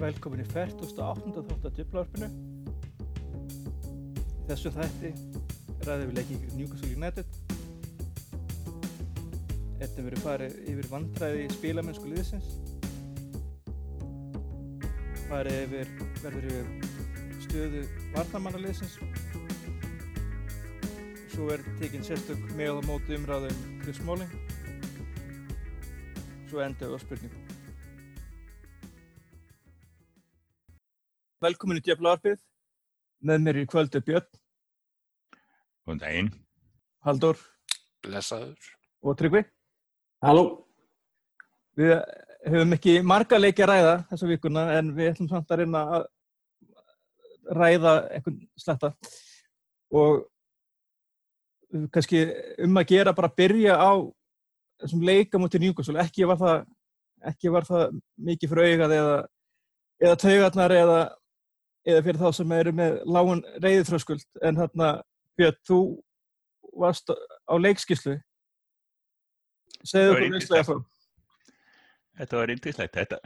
velkomin í 48. þátt að djöflavarpinu. Þessu þætti ræðum við leikið ykkur Newcastle United. Þetta verður farið yfir vandræði spilamennsku liðsins. Farið yfir, verður yfir stöðu varnamannaliðsins. Svo er tekinn sérstök með á móti umræðum Chris Smalling. Svo við á spurningum. Velkomin í Djöflavarpið. Með mér í kvöldu Björn, Góðan daginn. Haldur Blessaður. og Tryggvi. Halló. Við höfum ekki marga leiki að ræða þessa vikuna en við ætlum samt að reyna að ræða einhvern sletta og kannski um að gera bara að byrja á þessum leika mútið Newcastle. Ekki var það, ekki var það mikið fyrir augað eða, eða taugarnar eða, eða fyrir þá sem eru með lágun reyðiþröskuld en þarna Björn, þú varst á leikskíslu. Segðu yndislegt. veistlega frá. Þetta var yndislegt. Þetta,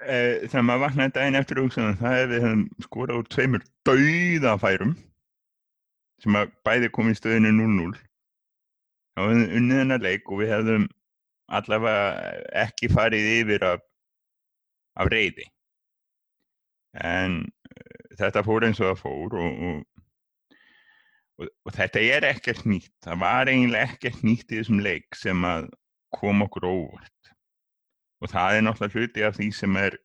e, þegar maður vaknaði daginn eftir hugsaðan það höfum skorað úr tveimur dauðafærum sem að bæði kom í stöðinu 0-0. Það var unnið hennar leik og við hefðum allavega ekki farið yfir af, af reyði. En eh, þetta fór eins og það fór og, og, og, og þetta er ekkert nýtt. Það var eiginlega ekkert nýtt í þessum leik sem að kom okkur óvart. Og það er náttúrulega hluti af því sem er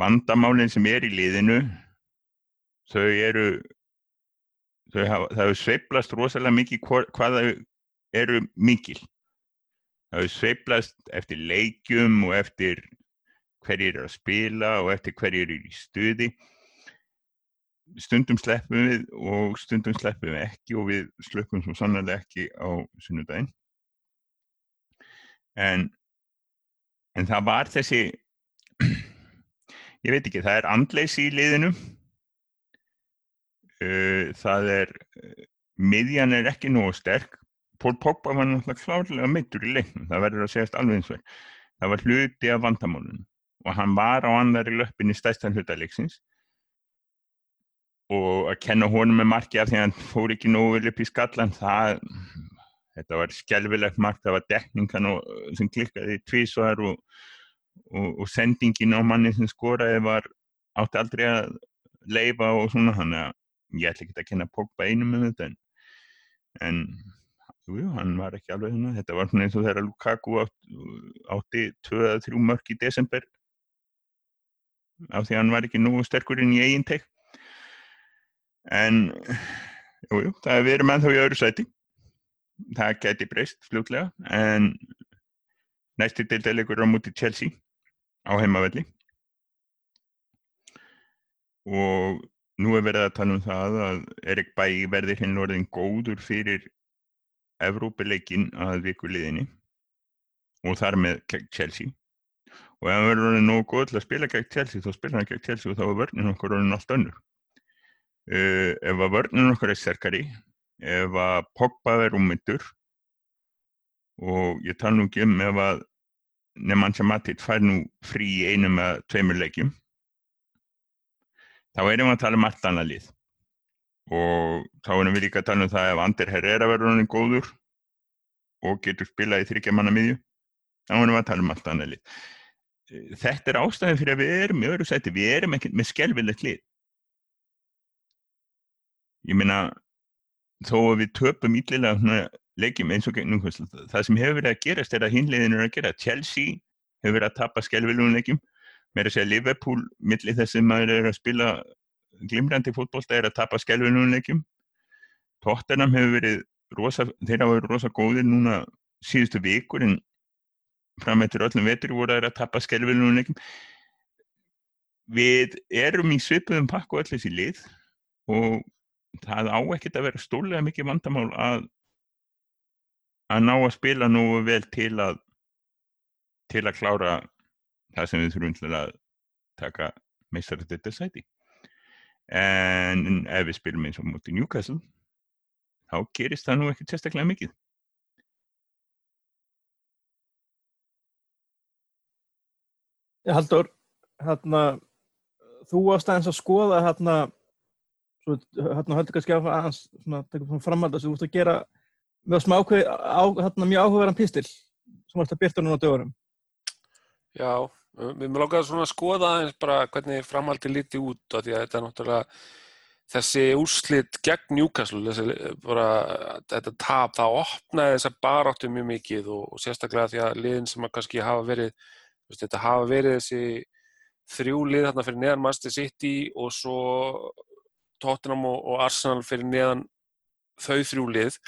vandamálinn sem er í liðinu. Þau eru, þau hafa, það hefur sveiflast rosalega mikið hvað þau eru mikil. Það hefur sveiflast eftir leikjum og eftir hverjir eru að spila og eftir hverjir eru í stuði. Stundum sleppum við og stundum sleppum við ekki og við slökkum svo sannlega ekki á sunnudaginn. En, en það var þessi, ég veit ekki, það er andleysi í liðinu. Það er, miðjan er ekki nógu sterk. Pól Pogba var náttúrulega klárlega meittur í leiknum, það verður að segjast alveg eins og er. Það var hluti af vandamálunum og hann var á annari löppinni stærstan hluta leiksins. Og að kenna honum með marki af því að hann fór ekki nógu vel upp í skallan, það, þetta var skelvilegt mark, það var dekningan og, sem klikkaði tvísvar og, og, og sendingin á manni sem skoraði var átti aldrei að leifa og svona, þannig að ég ætla ekki að kenna Pogba einum með þetta en, en jú, hann var ekki alveg hérna, þetta var svona eins og þegar Lukaku átti, átti 2-3 mörk í desember af því að hann var ekki nógu sterkur inn í eigin teik. En jú, jú, það er verið menn þá í öðru sæti. Það geti breyst fljótlega en næsti deildalegur á múti Chelsea á heimavelli. Og nú er verið að tala um það að Erik Bæ verði hinn orðin góður fyrir Evrópuleikin að vikuliðinni og þar með Chelsea og ef hann verður orðin nógu góð til að spila gegn Chelsea þá spila hann gegn Chelsea og þá er vörnin okkur orðin allt önnur. Uh, ef að vörnin okkur er sterkari ef að Pogba er ummyndur og ég tala nú ekki um ef að Nemanja Matic fær nú frí í einum eða tveimur leikjum þá erum við að tala um allt annað lið. Og þá erum við líka að tala um það ef Ander Herrera verður hann góður og getur spilað í þryggja manna miðju þá erum við að tala um allt annað lið þetta er ástæðin fyrir að við erum í öðru sæti, við erum ekki með skelvilegt lið. Ég meina þó að við töpum ítlilega leikjum eins og gegn Newcastle, það sem hefur verið að gerast er að hinliðin er að gera, Chelsea hefur verið að tapa skelvilegum leikjum. Meira að segja Liverpool, milli þess að maður er að spila glimrandi fótbolta er að tapa skelvilegum leikjum. Tottenham hefur verið rosa, þeir hafa verið rosa góðir núna síðustu vikur en fram eftir öllum vetri voru að tapa skelvilegum leikjum við erum í svipuðum pakku öll þessi lið og það á ekkert að vera stórlega mikið vandamál að að ná að spila nú vel til að til að klára það sem við þurfum til að taka meistar þetta sæti. En ef við spilum eins og mútið Newcastle þá gerist það nú ekkert sérstaklega mikið haldur, hérna, þú varst aðeins að skoða hérna, hérna heldur kannski að aðeins svona, tekum svona framhald að þú vorst að gera með smá ákveð, á, hérna, mjög áhugaverðan pistil sem varst að byrta núna á dögurum. Já, við erum langaði svona að skoða aðeins bara hvernig framhaldi líti út af því að þetta er náttúrulega þessi úrslit gegn Newcastle, þessi bara þetta tap, það opnaði þessa baráttu mjög mikið og, og sérstaklega því að liðin sem að kannski hafa verið veist, þetta hafa verið þessi þrjú lið þarna fyrir neðan Manchester City og svo Tottenham og, og Arsenal fyrir neðan þau þrjú lið.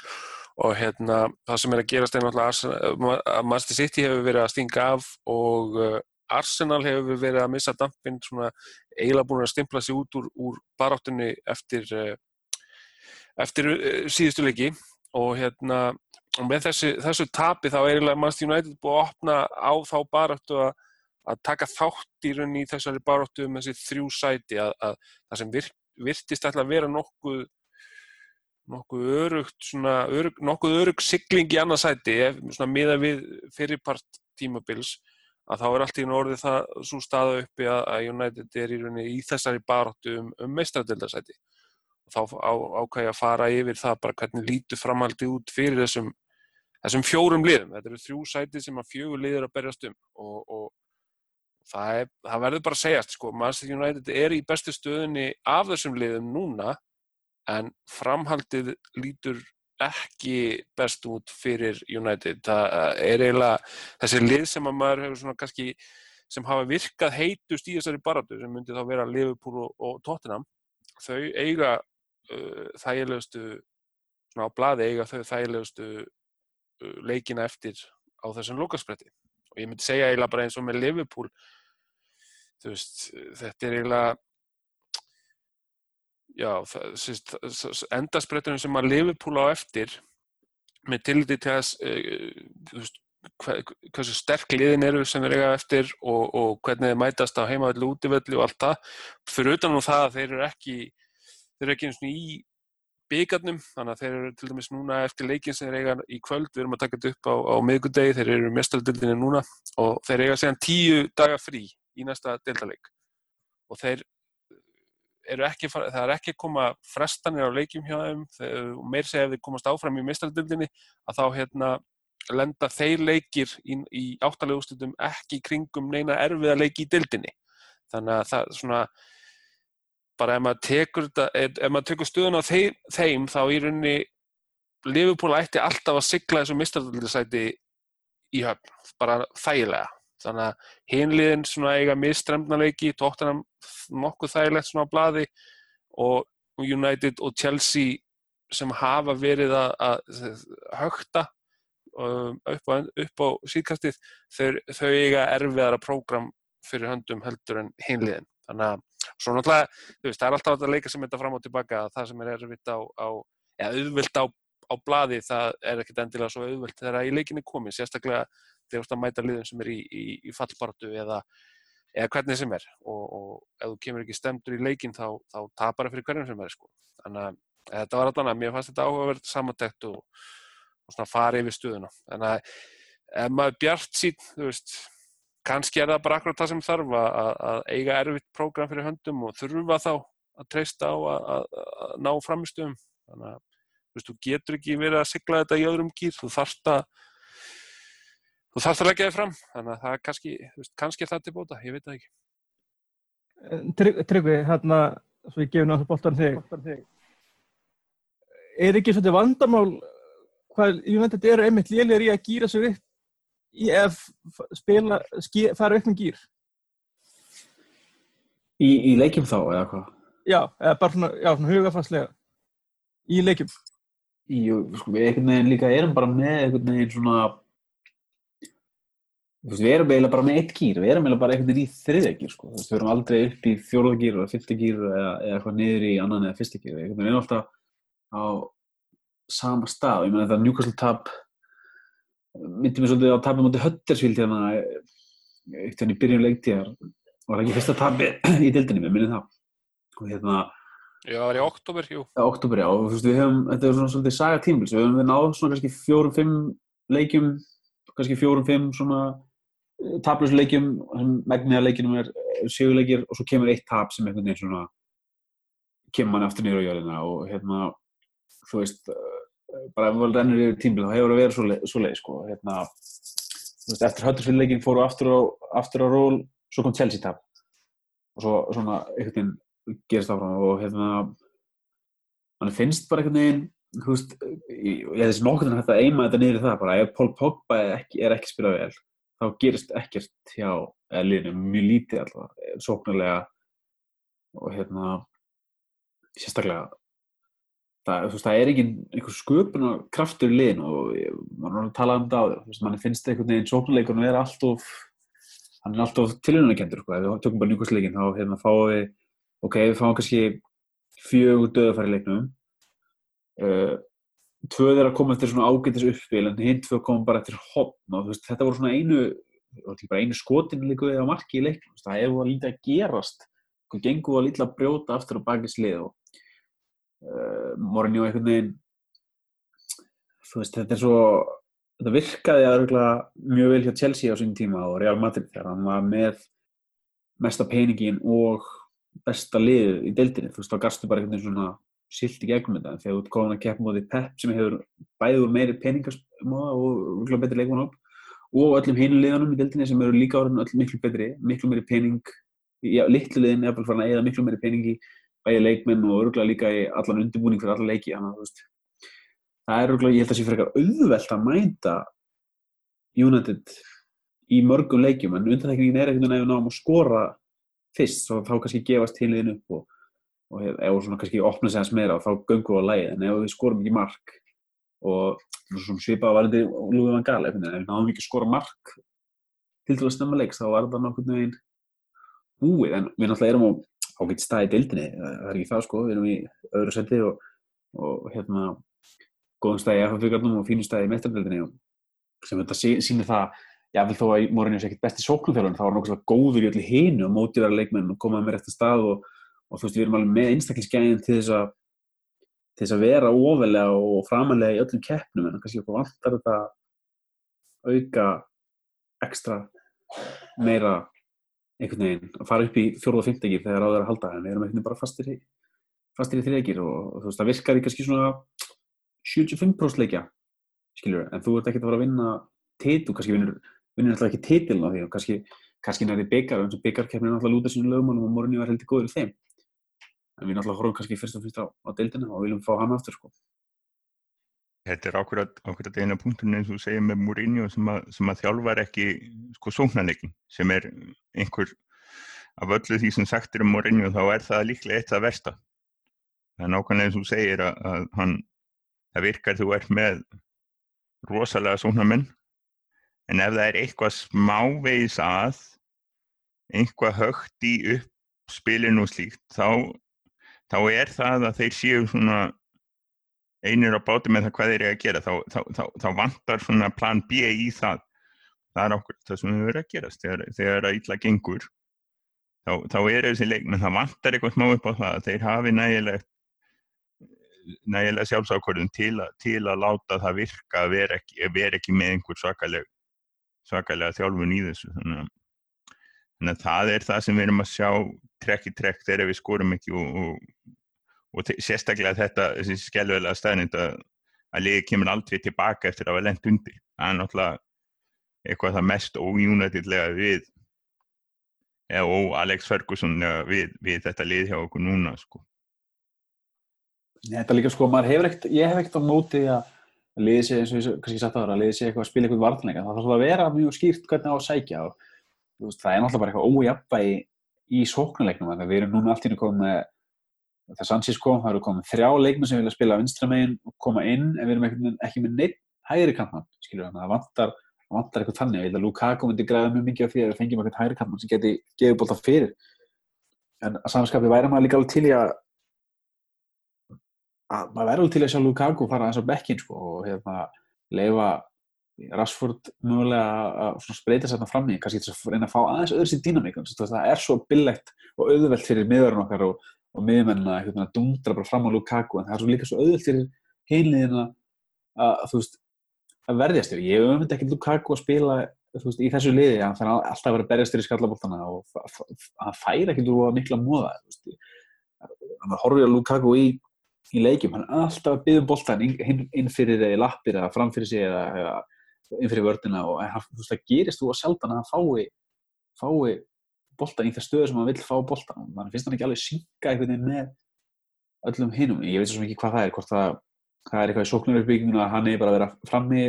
Og hérna það sem er að gerast er náttúrulega að Manchester City hefur verið að stinga af og uh, Arsenal hefur verið að missa dampin svona eiginlega búin að stimpla sig út úr, úr baráttunni eftir, uh, eftir uh, síðustu leiki. Og hérna og með þessu, þessu tapi þá er eiginlega Manchester United búið að opna á þá baráttu að, að taka þátt í rauninni í þessari baráttu um þessi þrjú sæti að, að það sem vir, virtist alltaf vera nokkuð nokkuð örugt svona, örug, nokkuð örug sigling í annarsæti svona miða við fyrirpart tímabils að þá er allt í orðið það svo staða uppi að, að United er í rauninni í þessari baróttu um, um meistradeildarsæti og þá ákvæði að fara yfir það bara hvernig lítur framhaldi út fyrir þessum, þessum fjórum liðum. Þetta eru þrjú sæti sem að fjögur liður að berjast um. Og, og það, er, það verður bara að segjast sko, Manchester United er í bestu stöðunni af þessum liðum núna en framhaldið lítur ekki best út fyrir United. Það er eiginlega þessi lið sem að maður hefur svona kannski sem hafa virkað heitust í þessari baratu sem myndi þá vera Liverpool og, Tottenham. Þau eiga uh, þægilegustu svona á bladi eiga þau þægilegustu leikina eftir á þessum lókaspretti og ég myndi segja eiginlega bara eins og með Liverpool þú veist, þetta er eiginlega já, endarsprettunum sem að Liverpool á eftir með tilliti til þess uh, hversu sterk liðin eru sem þeir eiga eftir og, og hvernig þeir mætast á heimavelli, útivelli og allt það. Fyrir utan og það að þeir eru ekki þeir eru ekki eins og í byggarnum, þannig að þeir eru til dæmis núna eftir leikin sem þeir eiga í kvöld, við erum að taka þetta upp á, á miðgudegi, þeir eru mestaldildinni núna og þeir eiga séðan tíu daga frí í næsta deltaleik og þeir ekki, það er ekki koma frestanir á leikjum hjá þeim og meir segja ef þeir komast áfram í mestraldildinni að þá hérna, lenda þeir leikir í, í áttalegu úrslutum ekki kringum neina erfiða leiki í dildinni þannig að það svona bara ef maður tekur, tekur stuðun á þeim, þeim þá í rauninni Liverpool ætti alltaf að sigla þessu mestraldildisæti í höfn, bara þægilega. Þannig að hinliðin svona eiga mistremnaleiki, tóttanam nokkuð þægilegt svona á bladi og United og Chelsea sem hafa verið að, að högta um, upp, á, upp á síðkastið þau, þau eiga erfiðara prógram fyrir höndum heldur en hinliðin þannig að svo náttúrulega, þú veist, það er alltaf að leika sem þetta fram og tilbaka að það sem er erfitt á, á eða auðvilt á, á bladi það er ekkert endilega svo auðvilt þegar í leikinni komið, sérstaklega þegar þú ert að mæta liðum sem er í, í, í fallpartu eða, eða hvernig sem er og, og ef þú kemur ekki stemdur í leikin þá, þá tapar það fyrir hverjum sem er sko. þannig að þetta var allan að mér fannst þetta áhugaverð samantækt og, og svona fara yfir stuðuna þannig að ef maður bjart sín þú veist, kannski er það bara akkurat það sem þarf að, að eiga erfitt prógram fyrir höndum og þurfa þá að treysta á að, að ná framistöðum þannig að þú veist, þú getur ekki verið að sigla þetta í öðrum gýr, þú þarft að þú þarf það að leggja þig fram. Þannig að það er kannski, kannski er það til bóta, ég veit það ekki. Eh, Tryggvi, hérna svo ég gefur náttúrulega bóltan þig. Er ekki svona vandamál hvað, ég veit að þetta eru einmitt lélir í að gýra sig upp ef spila, ski, fara upp með gýr Í, í leikjum þá, eða hvað? Já, eða bara svona, já, svona hugafanslega í leikjum Jú, sko, við einhvern veginn líka erum bara með einhvern veginn svona Veist, við erum eiginlega bara með eitt gýr, við erum eiginlega bara einhvern veginn í þriðja gýr sko. Veist, við erum aldrei upp í fjóruða gýr eða fyrsta gýr eða, eitthvað niður í annan eða fyrsta gýr. Við erum alltaf á sama stað. Ég meina þetta Newcastle tap myndi mér svolítið á tapum átti Huddersfield hérna eitt hérna í byrjun leiktíðar. Var ekki fyrsta tabi í dildinni, við minnum það. Og hérna... Já, það var í oktober, jú. Já, oktober, já. Og þú veist, við hefum, þetta er svona svolítið saga tímils. Við hefum við náð svona kannski fjórum, fimm leikjum, kannski fjórum, fimm svona taplösu leikjum, megnið af leikjunum er sigurleikir og svo kemur eitt tap sem einhvern veginn svona kemur manni aftur niður á jörðina og hérna, þú veist, bara ef maður rennur yfir tímbil þá hefur það verið svo, leið, svo leið, sko, hérna, veist, eftir hötturfyrirleikin fóru aftur á, aftur á ról, svo kom Chelsea tap. Og svo svona einhvern veginn gerist áfram og hérna, mann finnst bara einhvern veginn, þú veist, ég hef þessi nokkur en þetta eima þetta niður í það bara, ef Pól Pogba er ekki, ekki spilað vel, þá gerist ekkert hjá liðinu, mjög lítið alltaf, sóknarlega og hérna sérstaklega það, veist, það er ekki einhver sköpun og kraftur í liðinu og mann er að tala um það á þér mann finnst einhvern veginn sóknarleikunum er alltof hann er alltof tilhjóðunakendur sko. ef við tökum bara njúkvæmsleikin þá hérna fáum við ok, við fáum kannski fjögur döðafæri leiknum. Uh, tvöð er að koma eftir svona ágættis uppspil en hinn tvö koma bara eftir hopn og veist, þetta voru svona einu einu skotin líka við á marki í leiknum. Það hefur lítið að gerast. Hvað gengur að lítið að brjóta aftur á bakið slið og uh, Mourinho einhvern veginn þú veist, þetta er svo þetta virkaði aðruglega mjög vel hjá Chelsea á sín tíma og Real Madrid þegar hann var með mesta peningin og besta lið í deildinni, þú veist, þá garstu bara einhvern veginn svona silt í gegnum þetta, þegar þú ert komin að keppa mótið Pep sem hefur bæðið úr meiri peningasmóða og rúglega betri leikmann og öllum hinu liðanum í deildinni sem eru líka orðin öll miklu betri, miklu meiri pening litlu liðin er bara farin að eða miklu meiri peningi bæði leikmenn og örgulega líka í allan undirbúning fyrir alla leiki þannig að það er örgulega, ég held að það sé fyrir eitthvað auðvelt að mæta United í mörgum leikjum en undanþekningin er ekkert að náum að skora fyrst, þá kannski gefast heiliðin upp og, og ef svona kannski opna sig hans meira og þá göngum við á lægi en ef við skorum ekki mark og svona svipaða var þetta Lúið van Gaal ef við náðum ekki að skora mark til til að stemma leiks þá var þetta nákvæmlega einn búið, en við náttúrulega erum á ágætt stað í dildinni, það er ekki það sko, við erum í öðru seti og, og hérna, góðum stað í FF-fjögarnum og fínum stað í meistardildinni og sem þetta sýnir það, jáfnveil þó að Mourinho sé ekkert besti sóknumþjálfur, þá var hann okkur góður í öllu hinu og mótiðara leikmenn og komaði með rétt að stað og, og þú veist, við erum alveg með einstaklingsgæðin til þess að til þess að vera ofalega og framalega í öllum keppnum en kannski okkur vantar þetta auka ekstra meira einhvern veginn að fara upp í fjóruð og fymtegir þegar áður að halda en við erum einhvern veginn bara fastir í, fastir í þriðegir og, og þú veist það virkar í kannski svona 75% leikja skiljur, en þú ert ekkert að fara að vinna titu, kannski vinnur, alltaf ekki titilna því og kannski, kannski nærið byggar eins og byggarkeppnir er alltaf að lúta sínum lögumálum og morgunni var heldur góður í þeim en við náttúrulega horfum kannski fyrst og fyrst á, á deildina og viljum fá hann aftur sko. Þetta er ákveðat, ákveðat eina punkturinn eins og segir með Mourinho sem að, sem að þjálfar ekki sko sóknarleikin sem er einhver af öllu því sem sagt er um Mourinho þá er það líklega eitt af versta. Það er nákvæmlega eins og segir að, að hann, það virkar þú ert með rosalega sóknarmenn en ef það er eitthvað smávegis að einhvað högt í uppspilinu og slíkt þá, þá er það að þeir séu svona einir á báti með það hvað þeir eru að gera þá, þá, þá, þá vantar svona plan B í það. Það er okkur það sem við verðum að gerast þegar, þegar að illa gengur þá er þessi leikmenn það vantar eitthvað smá upp á það að þeir hafi nægilegt nægilega sjálfsákvörðun til, til að láta það virka að vera ekki, vera ekki með einhver svakaleg svakalega þjálfun í þessu. Þannig að, þannig að það er það sem við erum að sjá trekk í trekk þegar við skorum ekki og, og og sérstaklega þetta, þessi skjálfilega staðnind að, að liði kemur aldrei tilbaka eftir að hafa lendt undir. Það er náttúrulega eitthvað það mest ójúnætillega við eða ó Alex Ferguson við, við þetta lið hjá okkur núna sko. Þetta líka sko, hefur ekkert, ég hef ekkert á móti að liði sé, eins og ég kannski sagt ára, að liði sé eitthvað að spila eitthvað vartanleika. Það þarf að vera mjög skýrt hvernig á að sækja og veist, það er náttúrulega bara eitthvað ójapvægi í sóknuleiknum, þannig að við erum núna allt í nú komið þegar Sanchez kom, það eru komið þrjá leikmenn sem vilja spila vinstramegin og koma inn en við erum ekki, með neitt hægri kantmann skilur þannig að það vantar, vantar eitthvað þannig. Ég held að Lukaku myndi græða mjög mikið af því að við fengjum eitthvað hægri kantmann sem geti gefið bólta fyrir. En að samanskapi væri maður líka alveg til í að að maður væri alveg til að sjá Lukaku fara þess að bekkin sko, og hérna leifa Rashford mögulega að spreita sér þarna fram í. Kannski reyna að fá aðeins öðru sín dýnamík það er svo billegt og auðvelt fyrir miðurinn okkar og og miðmennina að dundra bara fram á Lukaku en það er svo líka svo auðvilt fyrir heiliðina að, að, veist, að verðjast yfir. Ég öfndi ekki Lukaku að spila þú veist, í þessu liði. Hann þarf alltaf að vera berjastur í skallaboltana og hann fær ekkert úr að mikla móða þú veist, hann horfir að Lukaku í, í leikjum, hann er alltaf að byggja um boltan inn, inn- fyrir eh, lappir eða fram fyrir sig eða, inn fyrir vördina og hann, þú veist, það gerist þú að sjaldan að hann fái fái boltan í það stöðu sem hann vill fá boltan mann finnst hann ekki alveg synga einhvern veginn með öllum hinum, ég veit svo ekki hvað það er hvort það, það er eitthvað í sóknuruppbygginguna að hann er bara að vera frammi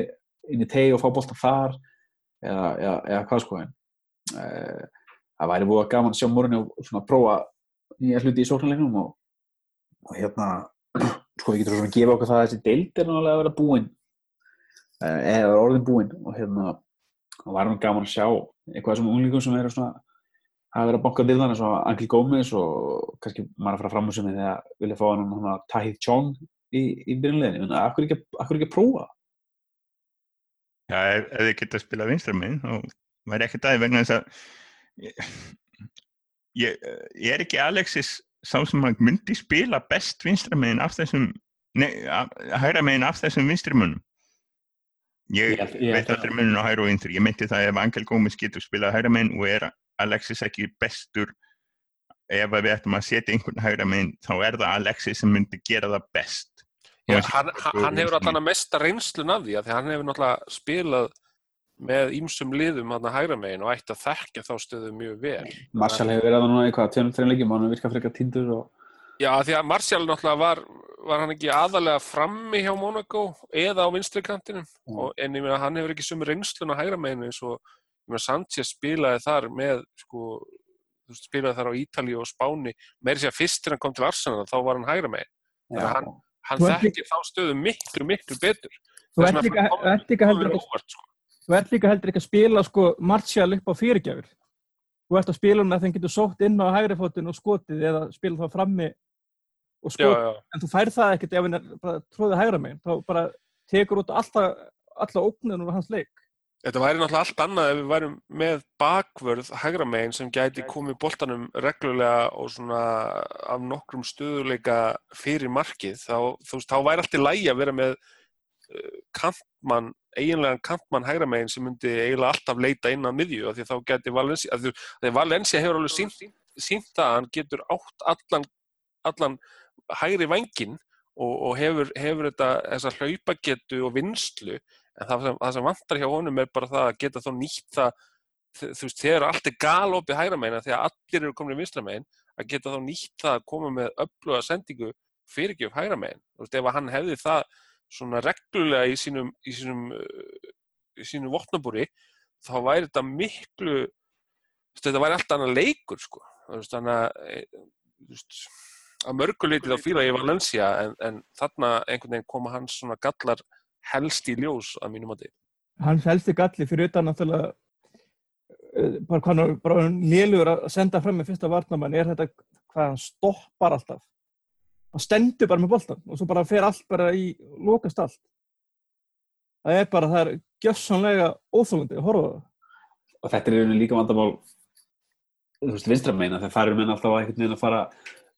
inn í tegi og fá boltan þar eða, eða, eða hvað sko en uh, það væri búið að gaman sjá morgunni og svona prófa nýja hluti í sóknarleiknum og, og hérna sko við getum svona að gefa okkur það að þessi deild er náttúrulega að vera búin uh, eða orðin búin og hérna það var nú gaman að sjá eitthvað sem unglingum sem eru svona að vera að banka við þannig svo Angel Gómez og kannski maður að fara fram úr sem þegar vilja fá hann hann Tahith Chong í, í byrjunleginu, en akkur ekki, akkur ekki að prófa? Já, ef, ef þið geta að spila vinstraminn þá væri ekkert aðeins vegna þess að ég, ég, ég er ekki Alexis sá sem að myndi spila best vinstraminn af þessum nei, hægra meginn af þessum vinstramönnum ég, Ég veit að- allir munum á hægra og vinstri. Ég meinti það ef Angel Gómez getur spilað hægra meginn og er Alexis ekki bestur ef að við ættum að setja einhvern hægra meginn þá er það Alexis sem myndi gera það best Já, hann, hann hefur allan að mesta reynslun af því að hann hefur náttúrulega spilað með ýmsum liðum hann að hægra megin og ætti að þekkja þá stöðu mjög vel. Marshall hefur verið að núna í hvað, tveim, þreim leikjum og hann hefur virkað frekar tindur og Já, af því að Martial náttúrulega var, var hann ekki aðalega frammi hjá Monaco eða á vinstri kantinum Já. og, en ég meina hann hefur ekki sömu reynslun á hægra meginu eins og Sanchez spilaði þar með sko, spilaði þar á Ítalíu og Spáni meiri sér að fyrst þegar hann kom til Arsenal þá var hann hægra megin. já, hann- Hann ert þekkir þá stöðu miklu, miklu betur. Þú Þess ert líka, líka heldur sko. þú ert líka heldur ekki að spila sko Martial upp á fyrirgjafir. Þú ert að spila um að þeim getur sótt inn á hægri fótinn og skotið eða spila þá frammi og Já, skotið. já. En þú færð það ekkert ef hann tróðið hægra meginn. Þá bara tekur út alltaf, alla ógnun úr hans leik. Þetta væri náttúrulega allt annað ef við værum með bakvörð hægra megin sem gæti komið boltanum reglulega og svona af nokkrum stöðuleika fyrir markið. Þá, þú veist, þá væri allt í lægi að vera með uh, kantmann, eiginlegan kantmann hægra megin sem myndi eiginlega alltaf leita inn á miðju af því þá gæti Valencia, af því að Valencia hefur alveg sínt, sínt það að hann getur átt allan, allan hægri vængin og, og hefur, hefur þetta, þessa hlaupagetu og vinslu en það sem, það sem vantar hjá honum er bara það að geta þá nýtt það þú veist, þegar allt er galopið hægra megin þegar allir eru komin í vinstra megin að geta þá nýtt það að koma með öfluga sendingu fyrirgjöf hægra megin. Þú veist, ef hann hefði það svona reglulega í sínum í sínum, sínum vopnabúri þá væri þetta miklu þetta væri allt annað leikur sko. Þannig að e, að mörguleiti þá fíla ég Valencia en, en þarna einhvern veginn koma hans svona gallar helst í ljós að mínum að Hans helsti galli fyrir utan náttúrulega eh, bara hvað hann er bara nýlugur að senda fram með fyrsta varnamann er þetta hvað hann stoppar alltaf. Hann stendur bara með boltan og svo bara fer allt bara í lokast allt. Það er bara, það er gjössanlega óþólandi að horfa það. og þetta er líka vandamál þú veist, vinstra meina þegar það eru menn alltaf að einhvern veginn að fara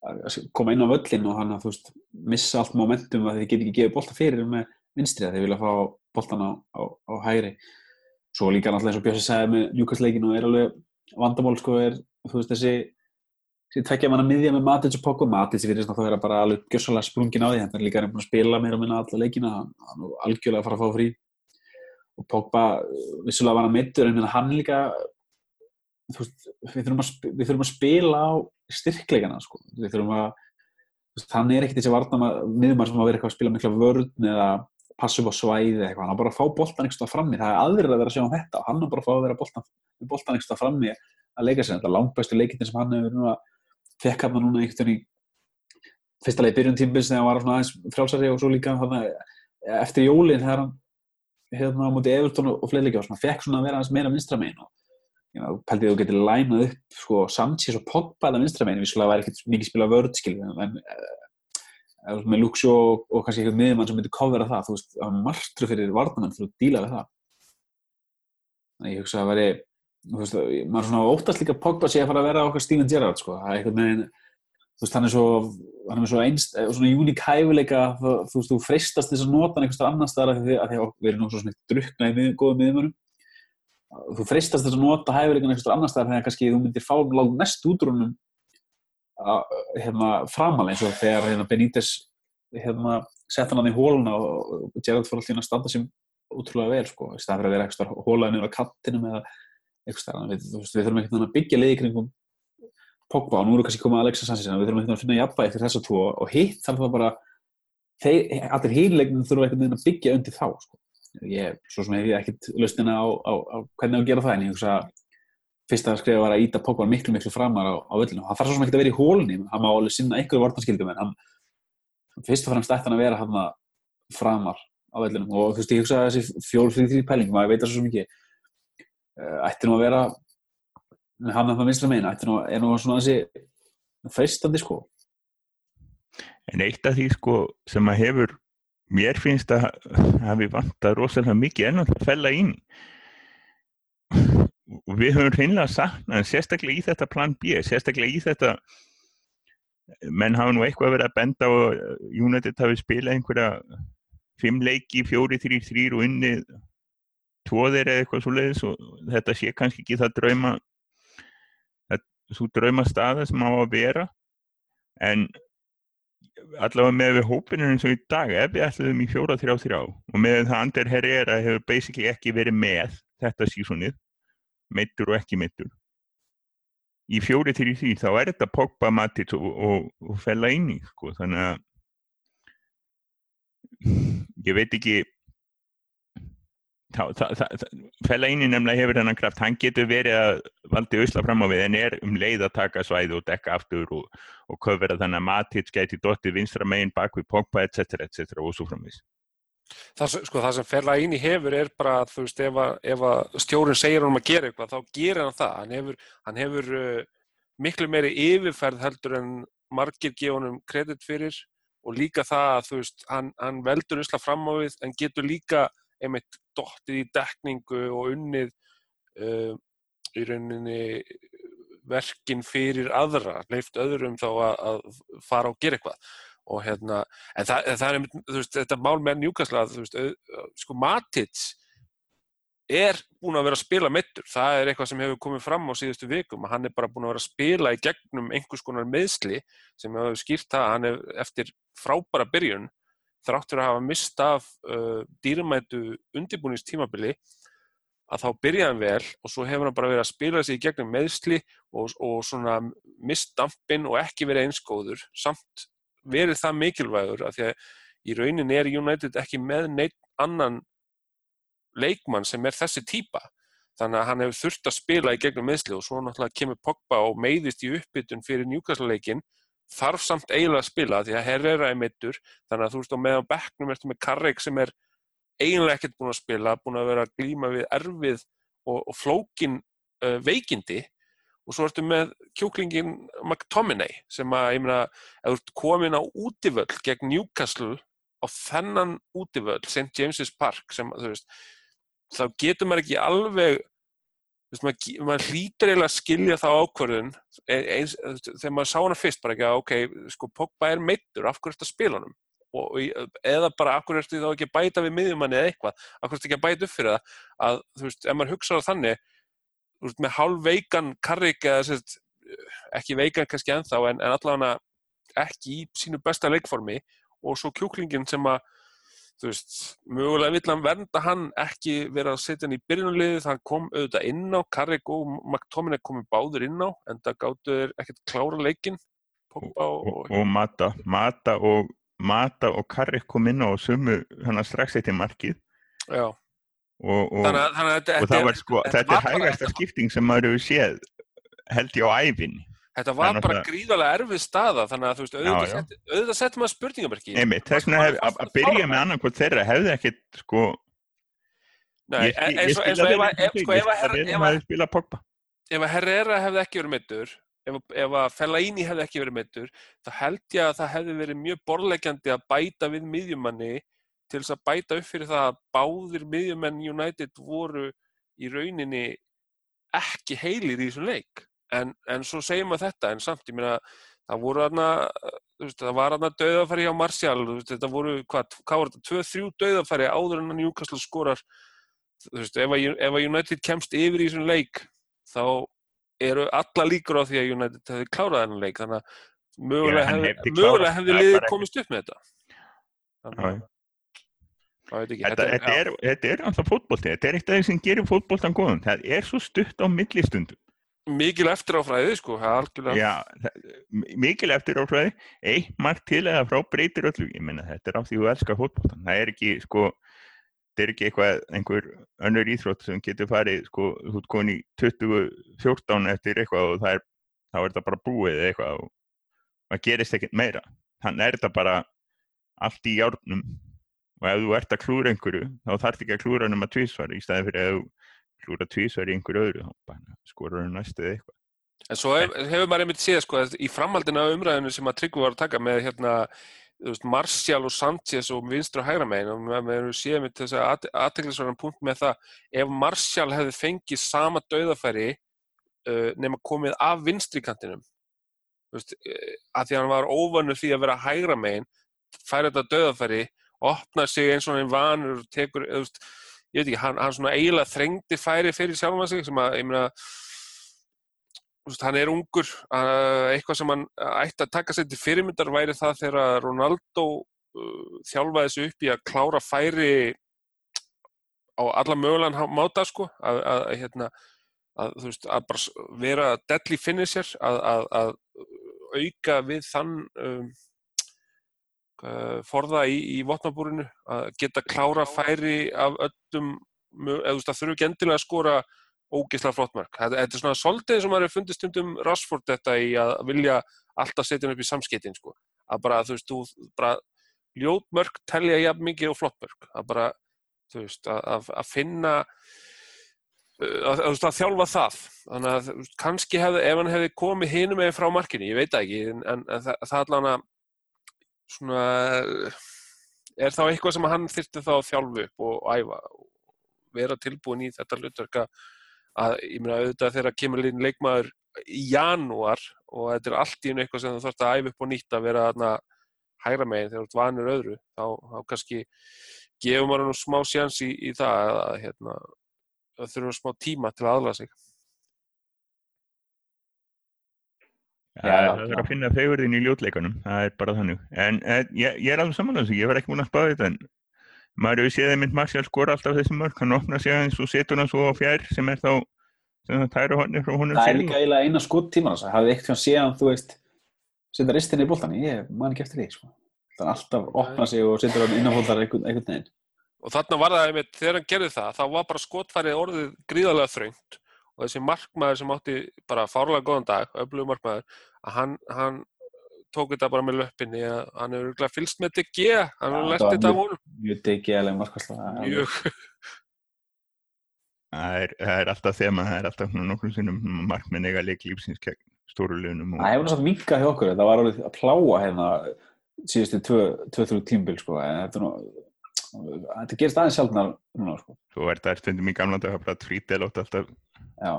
að koma inn á völlin og hann að þú veist missa allt momentum að þið get ekki gefið bolta fyrir með vinstri að þið vilja fá boltan á, á, á hægri. Svo líka náttúrulega eins og Björsi sagði með Newcastle-leikinu er alveg vandamál sko er þú veist þessi þessi tvekja manna miðja með Matic og Pogba. Matic fyrir þess að það vera bara alveg gjössalega sprungin á því. Hann er líka reynd búin að spila meira og minna alla leikina. Hann er algjörlega að fara að fá frí. Og Pogba uh, vissulega var hann meittur en hann líka veist, við þurfum, að, við þurfum að spila á styrkleikana sko. við þurfum að hann er ekkert þessi varnama miðumar sem að vera eitthvað að spila mikla vörn eða passa upp á svæði eitthvað, hann á bara að fá boltan einhverstað frammi, það er aðrir að vera að sjá um þetta og hann á bara að fá að vera boltan, boltan einhverstað frammi að leika sér, þetta er langbæstu leikindi sem hann hefur núna, fekk hann núna veginn í fyrsta leið byrjun tímbils þegar hann var aðeins frjálsari og svo líka hann, eftir jólin þegar hann hérna á móti Everton og, leikja og svona, fekk svona að vera aðeins meira vinstra megin og pældi þú getur lænað upp sko, Sanchez og Pogba eða vinstra megin með Luxo og, og kannski einhvern miðjumann sem myndi covera það þú veist, það var margtru fyrir varnamenn fyrir að díla við það. Þannig ég hugsa að veri þú veist, maður er svona óttast líka Pogba sé að fara að vera okkar Steven Gerrard sko, það er einhvern veginn þú veist, hann er svo hann er svo einst, svona uník hæfileika þú þú veist, þú freistast þess að nota hann einhvers staðar annars staðar af því að því að við erum nú svo svona drukna í mið, góðum miðjumunum þú freistast þess að nota hæfileikan eitthvað annar staðar þegar kannski þú myndir fá lág mest útrúnum hérna, framalega eins og þegar hérna, Benítez hérna, sett hann í hóluna og, Gerard fór alltaf að standa sem útrúlega vel sko, í stað fyrir að vera eitthvað hólaði niður á kattinum eða eitthvað stað við, við þurfum eitthvað að byggja leiði kringum Pogba og nú eru kannski komað Alexa Sanchez við þurfum eitthvað að finna jafnvægi fyrir þessa tvo og hitt þarf það bara þeir, allir hýrleiknum þurfum eitthvað að byggja undir þá sko. ég, svo sem hef ég ekkert lustina á, á, á hvernig að gera það en ég hugsa fyrsta að skrifa var að íta Pogba miklu miklu framar á, á völlinu hann þarf svo sem ekki að vera í hólni hann má alveg sinna einhverju vartanskildum en hann fyrst og fremst ætti hann að vera hann framar á völlinu og þú veist ég hugsa að þessi fjól fyrir því pæling maður veit það svo mikið. Ætti nú að vera hann að það vinstra megin ætti nú, er nú svona þessi freistandi sko. En eitt af því sko sem að hefur mér finnst að hafi vantað rosalega mikið ennum að fella inn við höfum hreinlega saknað sérstaklega í þetta plan B sérstaklega í þetta menn hafa nú eitthvað verið að benda og United hafi spilað einhverja fimm leiki, fjóri, þrýr, þrýr og unnið tvoðir eða eitthvað svo leiðis og þetta sé kannski ekki það drauma svo drauma staða sem á að vera. En allavega með við hópinu eins og í dag ef við ætlum í fjóra þrjá þrjá og með það Ander Herrera hefur basically ekki verið með þetta sísonið meittur og ekki meittur í fjóri til því þá er þetta Pogba, Matic og, og, og fella inn í sko þannig að ég veit ekki fella inn í nefnilega hefur þennan kraft hann getur verið að valdi ausla fram á við en er um leið að taka svæði og dekka aftur og, og köfvera þannig að Matic geti dottið vinstra megin bak við Pogba etc. etc. og svo framvis Það, sko, það sem fella inn í hefur er bara þú veist ef að, ef að stjórun segir hann um að gera eitthvað þá gerir hann það. Hann hefur, hann hefur uh, miklu meiri yfirferð heldur en margir gefa hann um kredit fyrir og líka það að þú veist hann, hann veldur usla fram á við en getur líka einmitt dottið í dekningu og unnið uh, í rauninni verkin fyrir aðra, leift öðrum þá að, að fara og gera eitthvað og hérna, en það, það er veist, þetta mál með Newcastle að, þú veist, auð, sko Matic er búin að vera að spila mittur, það er eitthvað sem hefur komið fram á síðustu vikum, hann er bara búin að vera að spila í gegnum einhvers konar meðsli sem hefur skýrt það, hann er eftir frábæra byrjun þráttur að hafa mist af uh, dýrmætu undirbúningstímabili að þá byrjaði hann vel og svo hefur hann bara verið að spila sig í gegnum meðsli og, og svona mist dampin og ekki verið einskóður samt verið það mikilvægur að því að í raunin er United ekki með neitt annan leikmann sem er þessi típa. Þannig að hann hefur þurft að spila í gegnum meðsli og svo náttúrulega kemur Pogba og meiðist í uppbytun fyrir Newcastle leikin þarf samt eiginlega að spila því að Herrera er mittur þannig að þú veist á meðan bekknum ertu með Karreg sem er eiginlega ekkert búin að spila búin að vera að glýma við erfið og, og flókin uh, veikindi og svo ertu með kjóklingin McTominay sem að ég meina ef þú ert komin á útivöll gegn Newcastle á þennan útivöll St. James's Park sem þú veist þá getur maður ekki alveg Veist, maður, maður hlýtur eiginlega að skilja þá ákvörðun e, eins, þegar maður sá hana fyrst bara ekki að ok, sko Pogba er meittur, af hverju ertu að spila og, eða bara af hverju ertu þá ekki að bæta við miðjumanni eða eitthvað, af hverju ertu ekki að bæta upp fyrir það að þú veist, ef maður hugsaður þannig þú veist, með hálf veikan karrik eða ekki veikan kannski ennþá en, en allavega ekki í sínu besta leikformi og svo kjúklingin sem að þú veist, mögulega vill hann vernda hann ekki vera að setja hann í byrjunarliðið hann kom auðvitað inn á, Carrick og McTominay komi báður inn á en það gáttu þeir ekkert klára leikin og, og, og, og Mata Mata og og Carrick kom inn á og sumu hann strax eitt í markið. Já og þannig, þannig, það var sko, þetta er hægasta skipting sem maður hefur séð held ég á æfinni Þetta var bara það... gríðarlega erfið staða þannig að þú veist, auðvitað, set, auðvitað settum við spurningamarki. Einmitt, þess vegna að, byrja með annarkot þeirra hefði ekkit sko Nei, ég, ég, ég spila þeirra ekki sko, ef að spila Pogba. Ef að Herrera hefði ekki verið mittur ef, ef að Fellaini hefði ekki verið mittur þá held ég að það hefði verið mjög borlegjandi að bæta við miðjumanni til þess að bæta upp fyrir það að báðir miðjumenn United voru í rauninni ekki heilir í þessum leik. En, en svo segjum við þetta en samt, ég meina, það voru aðna það var aðna döðafæri á Martial þetta voru, hvað, hvað var þetta, 2-3 döðafæri áður en Newcastle skorar. Þú veist, ef að, ef að United kemst yfir í þessum leik þá eru alla líkur á því að United hefði klárað þennan leik. Þannig að mögulega hefði, hefði hefði liðið komist upp með þetta. Þannig að Þetta, er, alltaf fótbolti, þetta er eitt af því sem gerir fótboltan góðum. Það er svo stutt á millistundum. mikil eftir á fræði sko, það er algjörlega Já, það, mikil eftir áfræði, eitt margt til eða frá breytir öllu. Ég meina þetta er á því þú elskar fótboltan. Það er ekki, sko, þetta er ekki eitthvað, einhver önnur íþrótt sem getur farið, sko, þú ert komin í 2014 eftir eitthvað og það er, þá er þetta bara búið eitthvað og það gerist ekkert meira. Þannig er þetta bara allt í járnum og ef þú ert að klúra einhverju, þá þarf ekki að klúra nema tvísvar í staði fyrir að þú klúra tvísvar í einhverju öðru, skorur hann næstu eða eitthvað. En svo hef, hefur maður einmitt séð sko að í framhaldinu af umræðinu sem að Tryggvi var að taka með hérna þú veist, Martial og Sanchez og vinstur og hægra megin og maður hefur séð með þess að aðteglisverðan punkt með það ef Martial hefði fengið sama dauðafæri uh, nema komið af vinstri kantinum þú veist, uh, að því að hann var óvannu því að vera hægra megin færi þetta dauðafæri opnar sig eins og er vanur tekur, veist, ég veit ekki, hann, hann svona eiginlega þrengdi færi fyrir sjálfan sig sem að, ég meina hann er ungur eitthvað sem hann ætti að taka sér til fyrirmyndar væri það þegar Ronaldo uh, þjálfaði sig upp í að klára færi á alla mögulegan máta sko að, að, hérna, að, veist, að bara vera deadly finisher að, auka við þann um, forða í, í vopnabúrinu að geta klára færi af öllum eða þú veist, það þurfi ekki endilega að skora ógeðslega flott mark. Þetta, þetta er svona svolítið sem maður hefur fundist stundum Rashford þetta í að vilja alltaf setja hann upp í samskiptin sko. Að bara, þú veist, þú bara ljót mörk telja jafn mikið og flott mörk. Að bara, þú veist, að, að, að finna uh, að, að, að þjálfa það. Þannig að kannski hefði, ef hann hefði komið hinum með frá markinu, ég veit ekki, en, en, en það, það allan að svona er þá eitthvað sem hann þyrfti þá að þjálfu upp og æfa og vera tilbúin í þetta hlutverk að ég meina auðvitað þegar kemur inn leikmaður í janúar og þetta er allt í einu eitthvað sem þú þarfst að æfa upp og nýtt að vera þarna hægra megin þegar þú ert vanur öðru þá, þá kannski gefur maður nú smá sjans í, í það að, að hérna, að þurfum smá tíma til að aðlaða sig Já, Já, já, það er að finna fegurðin í ljótleikunum, það er bara þannig. En ég, ég er alveg samanlega þessu, ég var ekki múin að spáða þetta, en maður hefur séð einmitt Marcial skora alltaf þessi mörk, hann opnar sig aðeins og setur hann svo á fjær sem er þá sem það tæra honum frá honum Það er líka eiginlega eina skot tíman þess að hafði eitt fyrir síðan, þú veist, setja ristinni í boltan, ég man ekki eftir því, sko. Það er alltaf opna sig og setur hann innanfóldar einhvern, einhvern veginn. og þarna var það einmitt, þegar hann gerði það þá var bara skotfærið orðið gríðarlega þröngt og þessi markmaður sem átti bara fárlega góðan dag, öflugur markmaður að hann, hann tók þetta bara með löppinni að hann hefur örugglega fylgst með DG, hann hefur lært þetta af mjög- honum Mjög markværsla. mjög Það er, það er alltaf þema, það er alltaf nokkrum sinnum markmenn eiga leik lífsins gegn stóru liðunum og Það hefur náttúrulega minkað hjá okkur, það var alveg að pláa hérna síðustu tvö-þrjú tímbil, sko, en þetta er nú, þetta gerist aðeins sjálfnar núna, sko. svo er það stundum í gamla dag að bara Tvítel átti alltaf, Já,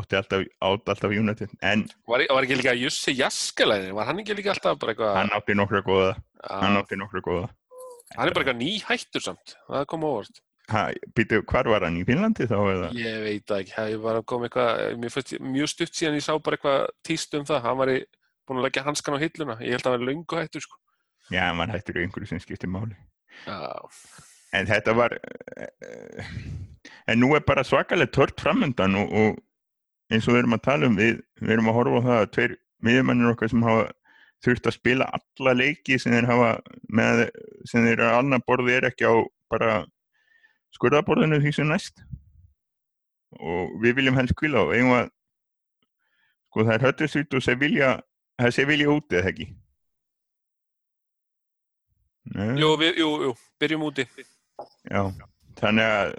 átti alltaf, átti alltaf United, en var, var ekki líka Jussi Jaskalæðin, var hann ekki líka alltaf bara eitthvað hann átti nokkra góða, hann átti nokkra góða. hann er bara eitthvað nýhættur samt það kom óvart Ha, býtu, hvar var hann í Finnlandi þá eða? Ég veit ekki, það var að koma eitthvað, mjög stutt síðan ég sá bara eitthvað tíst um það, hann var í, búin að leggja hanskan á hilluna, ég held að hann var löngu hættur sko. Já, hann var hættur í einhverju sem skiptir máli. Já, En þetta var, en nú er bara svakalega tört framöndan og, og eins og við erum að tala um, við, við erum að horfa á það að tveir miðjumannir okkar sem hafa þurft að spila alla leiki sem þeir hafa með, sem þeir að annar borði er ekki á bara skurðaborðinu því sem næst. Og við viljum helst kvíla og eigum að sko það er höttisvítt og Sevilla það er Sevilla úti eða ekki Nei. jú, við, jú, jú, byrjum úti. Já, þannig að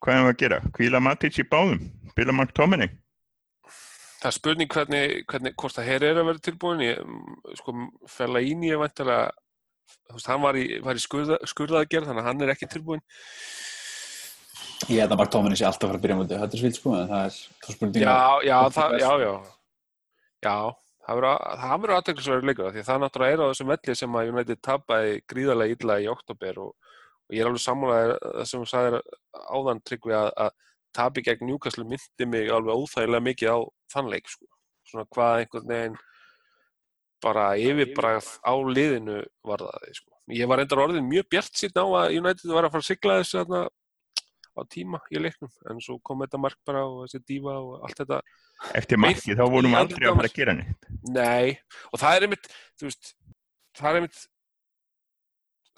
hvað erum við að gera? Kvíla Matic í báðum? Spila Mark Tominey? Það er spurning hvernig, hvernig hvort það hér er að vera tilbúin, ég, mm, sko, Fellaini er vantilega, þú veist, hann var í, var í skurða, skurðaðgerð, þannig að hann er ekki tilbúin. ég held að Mark Tóminni sé alltaf að fara að byrja mútið Huddersfield, sko, en það er þá spurning Já, já, það, það já, er- já, já, það verður að- það verður aðteklisverður leikur, af því að það náttúrulega er á þessum velli sem að United tapaði gríðarlega illa í oktober og, og ég er alveg sammálaðið það sem þú sagðir áðan tryggvi að, að tapi gegn Newcastle myndi mig alveg óþægilega mikið á þann leik sko. svona hvað einhvern veginn bara yfirbragð á liðinu var það sko. ég var reyndar orðin mjög bjart síðan á að United var að fara að sigla þessu á tíma í leiknum en svo kom þetta mark bara og þessi dífa og allt þetta Eftir marki þá vorum við aldrei að fara að gera neitt. Nei, og það er einmitt, veist, það er einmitt,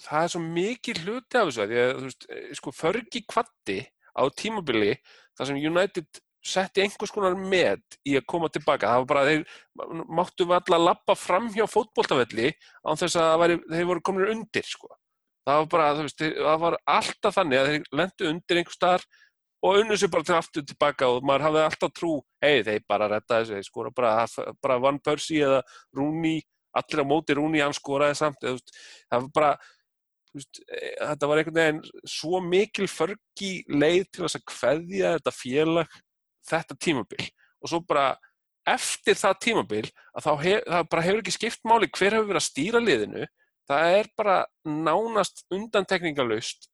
það er svo mikið hluti af þessu, að því að, þú veist, eh, sko, förgi kvatti á tímabili, þar sem United setti einhvers konar met í að koma tilbaka, það var bara, þeir máttu við alla að lappa fram hjá fótboltafelli án þess að væri, þeir voru komin undir, sko. Það var bara, þú veist, það var alltaf þannig að þeir lendu undir einhver staðar og unnu sér bara til aftur tilbaka og maður hafði alltaf trú, hei þeir bara retta þessu, þeir skora bara, bara Van Persie eða Rooney, allir á móti Rooney, hann skoraði samt, eða, veist, það var bara, veist, þetta var einhvern veginn svo mikil förgi leið til þess að kveðja þetta félag, þetta tímabil. Og svo bara eftir það tímabil að hef, það bara hefur ekki skipt máli hver hefur verið að stýra liðinu, það er bara nánast undantekningalust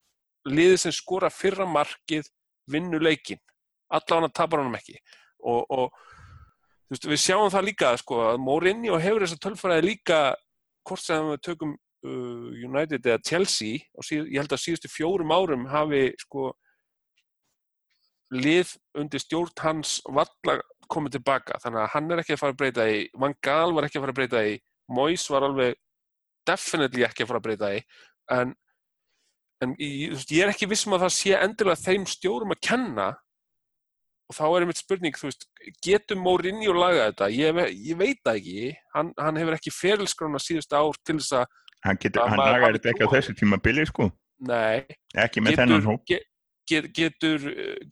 liðið sem skora fyrra markið vinnu leikin allavega tapar hann ekki. Og, og veist, við sjáum það líka sko, að Mourinho hefur þessa tölfræði líka hvort sem við tökum uh, United eða Chelsea og síð, ég held að síðustu fjórum árum hafi sko lið undir stjórn hans valla komið tilbaka þannig að hann er ekki að fara að breyta í Van Gaal var ekki að fara að breyta í Mois var alveg definitely ekki að fara að breyta í en en ég, ég er ekki vissum að það sé endilega þeim stjórum að kenna og þá er einmitt spurning, þú veist, getur Mourinho lagað þetta? Ég, ég veit ekki, hann, hann hefur ekki ferilskrána síðust ár til þess að Hann, getur, hann lagar þetta ekki á þessu tíma billi, sko? Nei. Ekki með þennan hóp? Get, get, getur,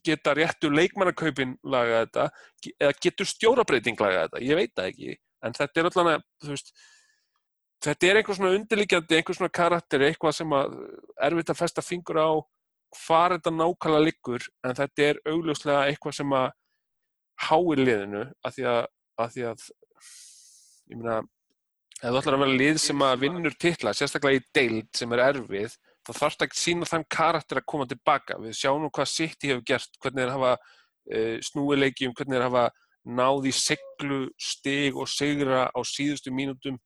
geta réttur leikmannakaupin lagað þetta eða getur stjórabreiting lagað þetta? Ég veit það ekki, en þetta er allavega, þú veist, þetta er einhvers svona undirlíkjandi, einhvers svona karakter, eitthvað sem að erfitt að festa fingur á hvað þetta nákvæmlega liggur, en þetta er augljóslega eitthvað sem að háir liðinu, að því að, að, því að ég meina, ef þú ætlar að vera lið sem að vinnur titla, sérstaklega í deild sem er erfið, þá þarf þetta ekki sína þann karakter að koma tilbaka. Við sjáum nú hvað City hefur gert, hvernig þeir hafa uh, snúilegjum, hvernig þeir hafa náði seglu, stig og segra á síðustu mínútum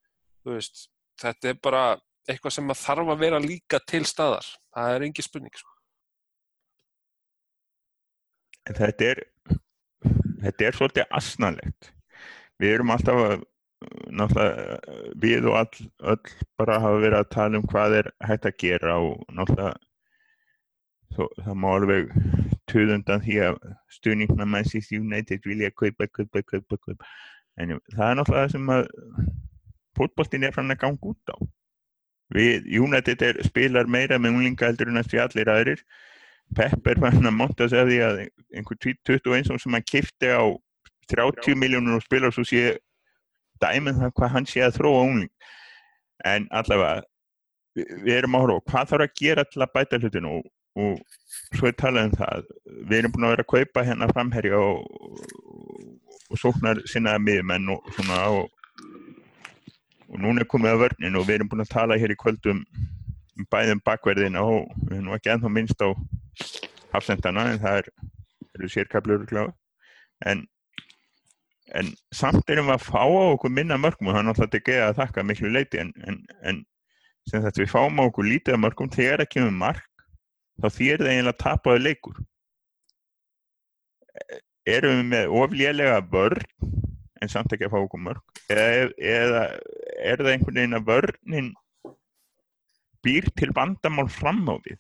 veist, þetta er bara eitthvað sem þarf að vera líka til staðar. Það er engi spurning sko. þetta er þetta er svolítið asnalegt. Við erum alltaf að náttúrulega við og all, öll bara hafa verið að tala um hvað er hægt að gera og náttúrulega þó, það má alveg töðundan því að stuðningna Manchester United vilja kaupa, kaupa, kaupa, kaupa. En það er náttúrulega það sem að fótballtin er fann að ganga út á. Við, United er, spilar meira með unglinga heldur en að sé allir aðrir. Pepp er fann að monta sig að því að einhver 21 sem hann kifti á 30 miljónur og spilar svo sé dæmið það hvað hann sé að þróa ungling. En allavega við, við erum að horfa hvað þarf að gera til að bæta hlutinu og, og svo er talað um það. Við erum búin að vera að kaupa hérna framherja og, og sóknar sinnaða miðjumenn og svona og og núna er komið að vörnin og við erum búin að tala hér í kvöldum um bæðum bakverðina og við erum ekki ennþá minnst á hafsendana en það er, eru sérkablur gláð en, en samt erum við að fá á okkur minna mörgum og það er náttúrulega ekki að þakka miklu leiti en, en, en sem þetta við fáum á okkur lítið af mörgum þegar ekki um mark þá þýr það eiginlega tapaði leikur. Erum við með oflélega vörn en samt ekki að fá okkur mörg eða, eða er það einhvern veginn að vörnin býr til vandamál fram á við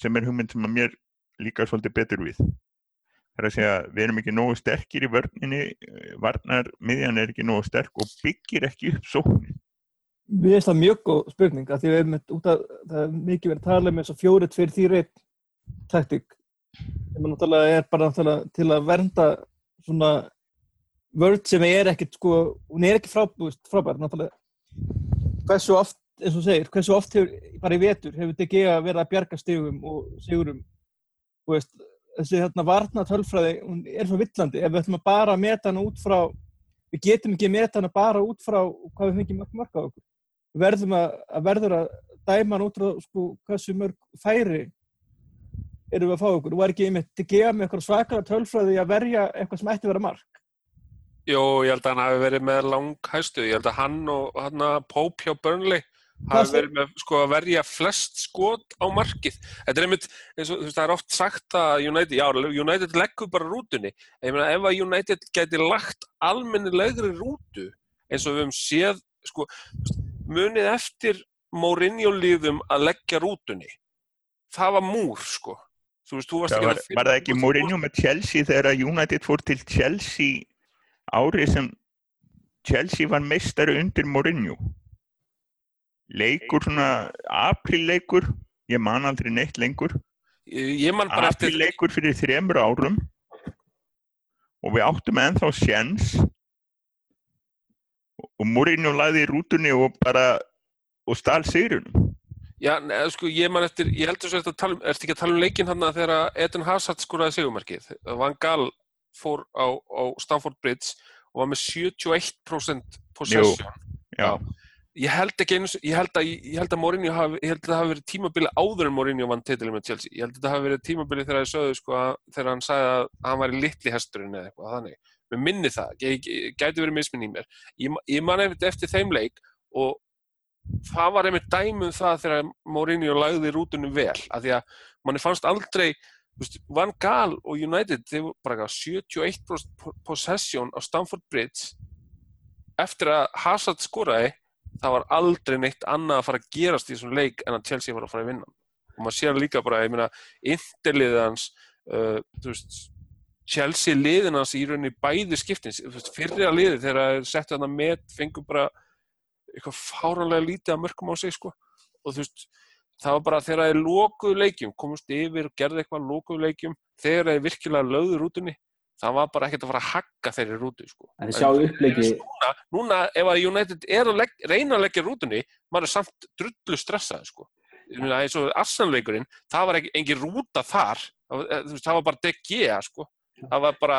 sem er hugmynd sem að mér líka svolítið betur við. Það er að segja við erum ekki nógu sterkir í vörninni varnar miðjan er ekki nógu sterk og byggir ekki upp sóknin Við veist það mjög góð spurning að því við hefum út að það er mikið verið að tala um eins og fjóri, tveir, þýri taktík. Sem náttúrulega er bara náttúrulega til að vernda svona vörd sem er ekkert sko, hún er ekki frábúist frábær náttúrulega hversu oft, eins og segir, hversu oft hefur, bara í vetur hefur DG að vera að bjarga stigum og sigurum og veist, þessi hérna varna tölfræði, hún er svo villandi ef við ætlum að bara meta hana út frá við getum ekki að meta hana bara út frá hvað við fengjum mörg mörg á okkur við verðum að, að verður að dæma hann út frá sko, hversu mörg færi erum við að fá okkur. Þú var ekki einmitt gefa með eitthvað svakara tölfræði að verja eitthvað sem ætti að vera mark. Jó, ég held að hann hafi verið með langhæstu. Ég held að hann og hann að Pope hjá Burnley hafi verið með sko að verja flest skot á markið. Þetta er einmitt, eins og þú veist, það er oft sagt að United, já, United leggur bara rútunni. Ég meina, ef að United gæti lagt almennilegri rútu, eins og við höfum séð, sko, munið eftir Mourinho-líðum að leggja rútunni. Það var múr, sko. Þú veist, þú varst ekki að finna- var það ekki Mourinho með Chelsea þegar að United fór til Chelsea árið sem Chelsea var meistari undir Mourinho. Leikur svona aprilleikur ég man aldrei neitt lengur. Bara eftir, aprilleikur fyrir þremur árum. Og við áttum ennþá sjens og Mourinho lagði í rútunni og bara og stál sigrunum Já, neða, sko, ég man eftir, ég heldur svo eftir að tala um, ertu ekki að tala um leikinn hann þegar Eden Hazard skoraði sigurmarkið. Van Gaal fór á, á Stamford Bridge og var með 71% possession. já, Ég held ekki einu, ég held að, ég held að Mourinho hafi, ég held að það hafi verið tímabili áður en Mourinho vann titilin með Chelsea. Ég held að það hafi verið tímabili þegar ég sögðu, sko, að, þegar hann sagði að hann væri litli hesturinn eða eitthvað þannig. Mér minni það, ég, ég, gæti verið misminn í mér. Ég, ég man eftir, eftir þeim leik og það var einmitt dæmi um það þegar Mourinho lagði rútunum vel af því að manni fannst aldrei Van Gaal og United þeir voru bara eitthvað 71% po- possession á Stamford Bridge. Eftir að Hazard skoraði það var aldrei neitt annað að fara að gerast í þessum leik en að Chelsea var að fara að vinna. Og maður sér líka bara, ég meina Interliðið hans uh, Chelsea liðin hans í rauninni bæði skiptins, fyrri að liði þegar þeir settu hann að met, fengur bara eitthvað fáranlega lítið að mörgum á sig sko. og þú veist það var bara þegar þeir lokuðu leikjum komust yfir og gerði eitthvað lokuðu leikjum þegar þeir virkilega lögðu rútunni það var bara ekkert að fara að hagga þeirri rútu sko. En þið sjáu uppleiki, núna, núna ef að United er að legg, reyna að leggja rútunni maður er samt drullu stressað sko. Meina, eins og Arsenal-leikurinn það var ekki, engin rúta þar það var, eh, það bara DG sko. það var bara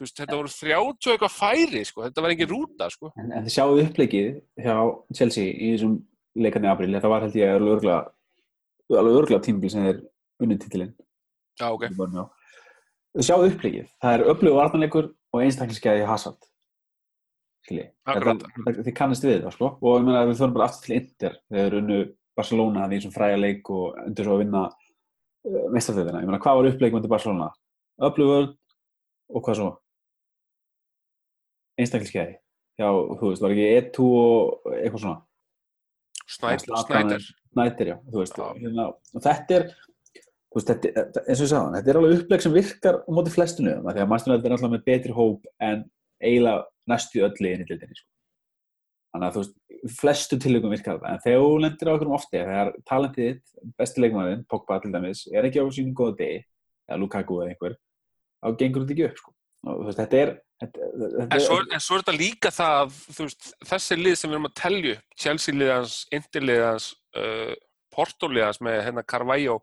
veist, þetta voru 30 og eitthvað færi sko. þetta var engin rúta sko. en, en þið sjáu uppleikið hjá Chelsea í þessum leikarni april, þetta var held ég alveg örgla alveg örgla tímabil sem þeir unnið titilinn. Já, ok. Þið sjáu uppleikið, það er öflugur vartanleikur og einstaklingsgæði þetta- þið kannast við það sko. Og ég meina við þurfum bara aftur til Inter þegar unnu Barcelona hann í þessum fræga leik og undir svo að vinna uh, meistarþjóðina, ég meina hvað var uppleikið undir Barcelona? Öflugur og hvað svo? Einstaklingsgæði. Já, þú veist, var ekki E2 og eitthvað svona Snæder, Snæder. er- já, þú veist, hérna, og þetta er, veist, þetta, eins og ég sagði þetta er alveg uppleg sem virkar á móti flestinu, því að mannstjónlega er alltaf með betri hóp en eiginlega næstu öll í einni dildinni, sko. Þannig að þú veist, flestu tilögum virkar þetta, en þegar þú lendir á okkur ofti, þegar talentið þitt, besti leikmaðurinn, Pogba til dæmis, er ekki á sínum góða degi, eða Lukaku eða einhver, þá gengur þetta ekki upp, sko. Og veist, þetta er, En svo, en svo er þetta líka það veist, þessi lið sem við erum að telja upp, Chelsea liðans, Inter liðans, uh, Porto liðans með hérna Carvalho,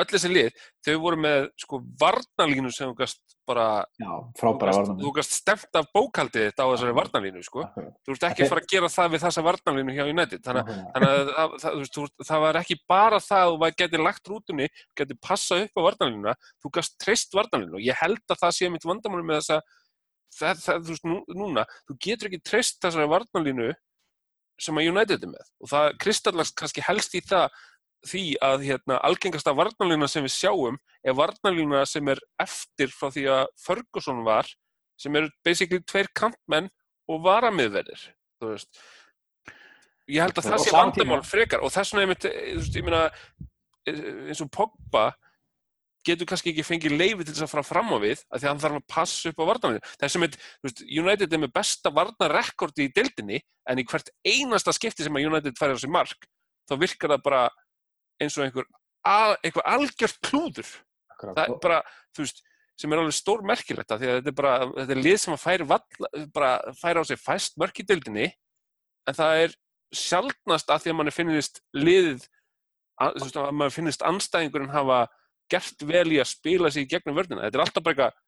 öll þessi lið, þau voru með sko varnalínu sem þú gast bara, já, gast, þú gast stemt af bókaldið þetta á þessari varnalínu, sko. Akkurat, Þú ert ekki að fara að gera það við þessa varnalínu hjá United, þannig akkurat. Þannig að það, það, veist, þú- það var ekki bara það að þú geti lagt rútunni, geti passað upp á varnalínuna, þú gast treyst varnalínu og ég held að það sé mitt vandamáli með þessa, það, það, þú veist, nú, núna, þú getur ekki treyst þessari varnalínu sem að United er með og það kristallast kannski helst í það því að hérna, algengasta varnalína sem við sjáum er varnalína sem er eftir frá því að Ferguson var, sem eru basically tveir kantmenn og varamiðverðir, þú veist. Ég held að það sé vandamál frekar og þess vegna einmitt, eh, þú veist, ég meina eh, eins og Pogba getur kannski ekki fengið leifi til þess að fara fram á við að því að hann þarf að passa upp á varnarlinu. Þess að United er með besta varnarrekordi í deildinni en í hvert einasta skipti sem að United færir á sig mark þá virkar það bara eins og einhver al, algjört klúður. akkurat. Það er bara, þú veist, sem er alveg stór merkilegt af því að þetta er bara, þetta er lið sem að færi, vall, bara, færi á sig fæst mörk í deildinni en það er sjaldnast að því að manni finnist liðið, að, að manni finnist anstæðingurinn hafa gert vel í að spila sig í gegnum vörðina. Þetta er alltaf bara eitthvað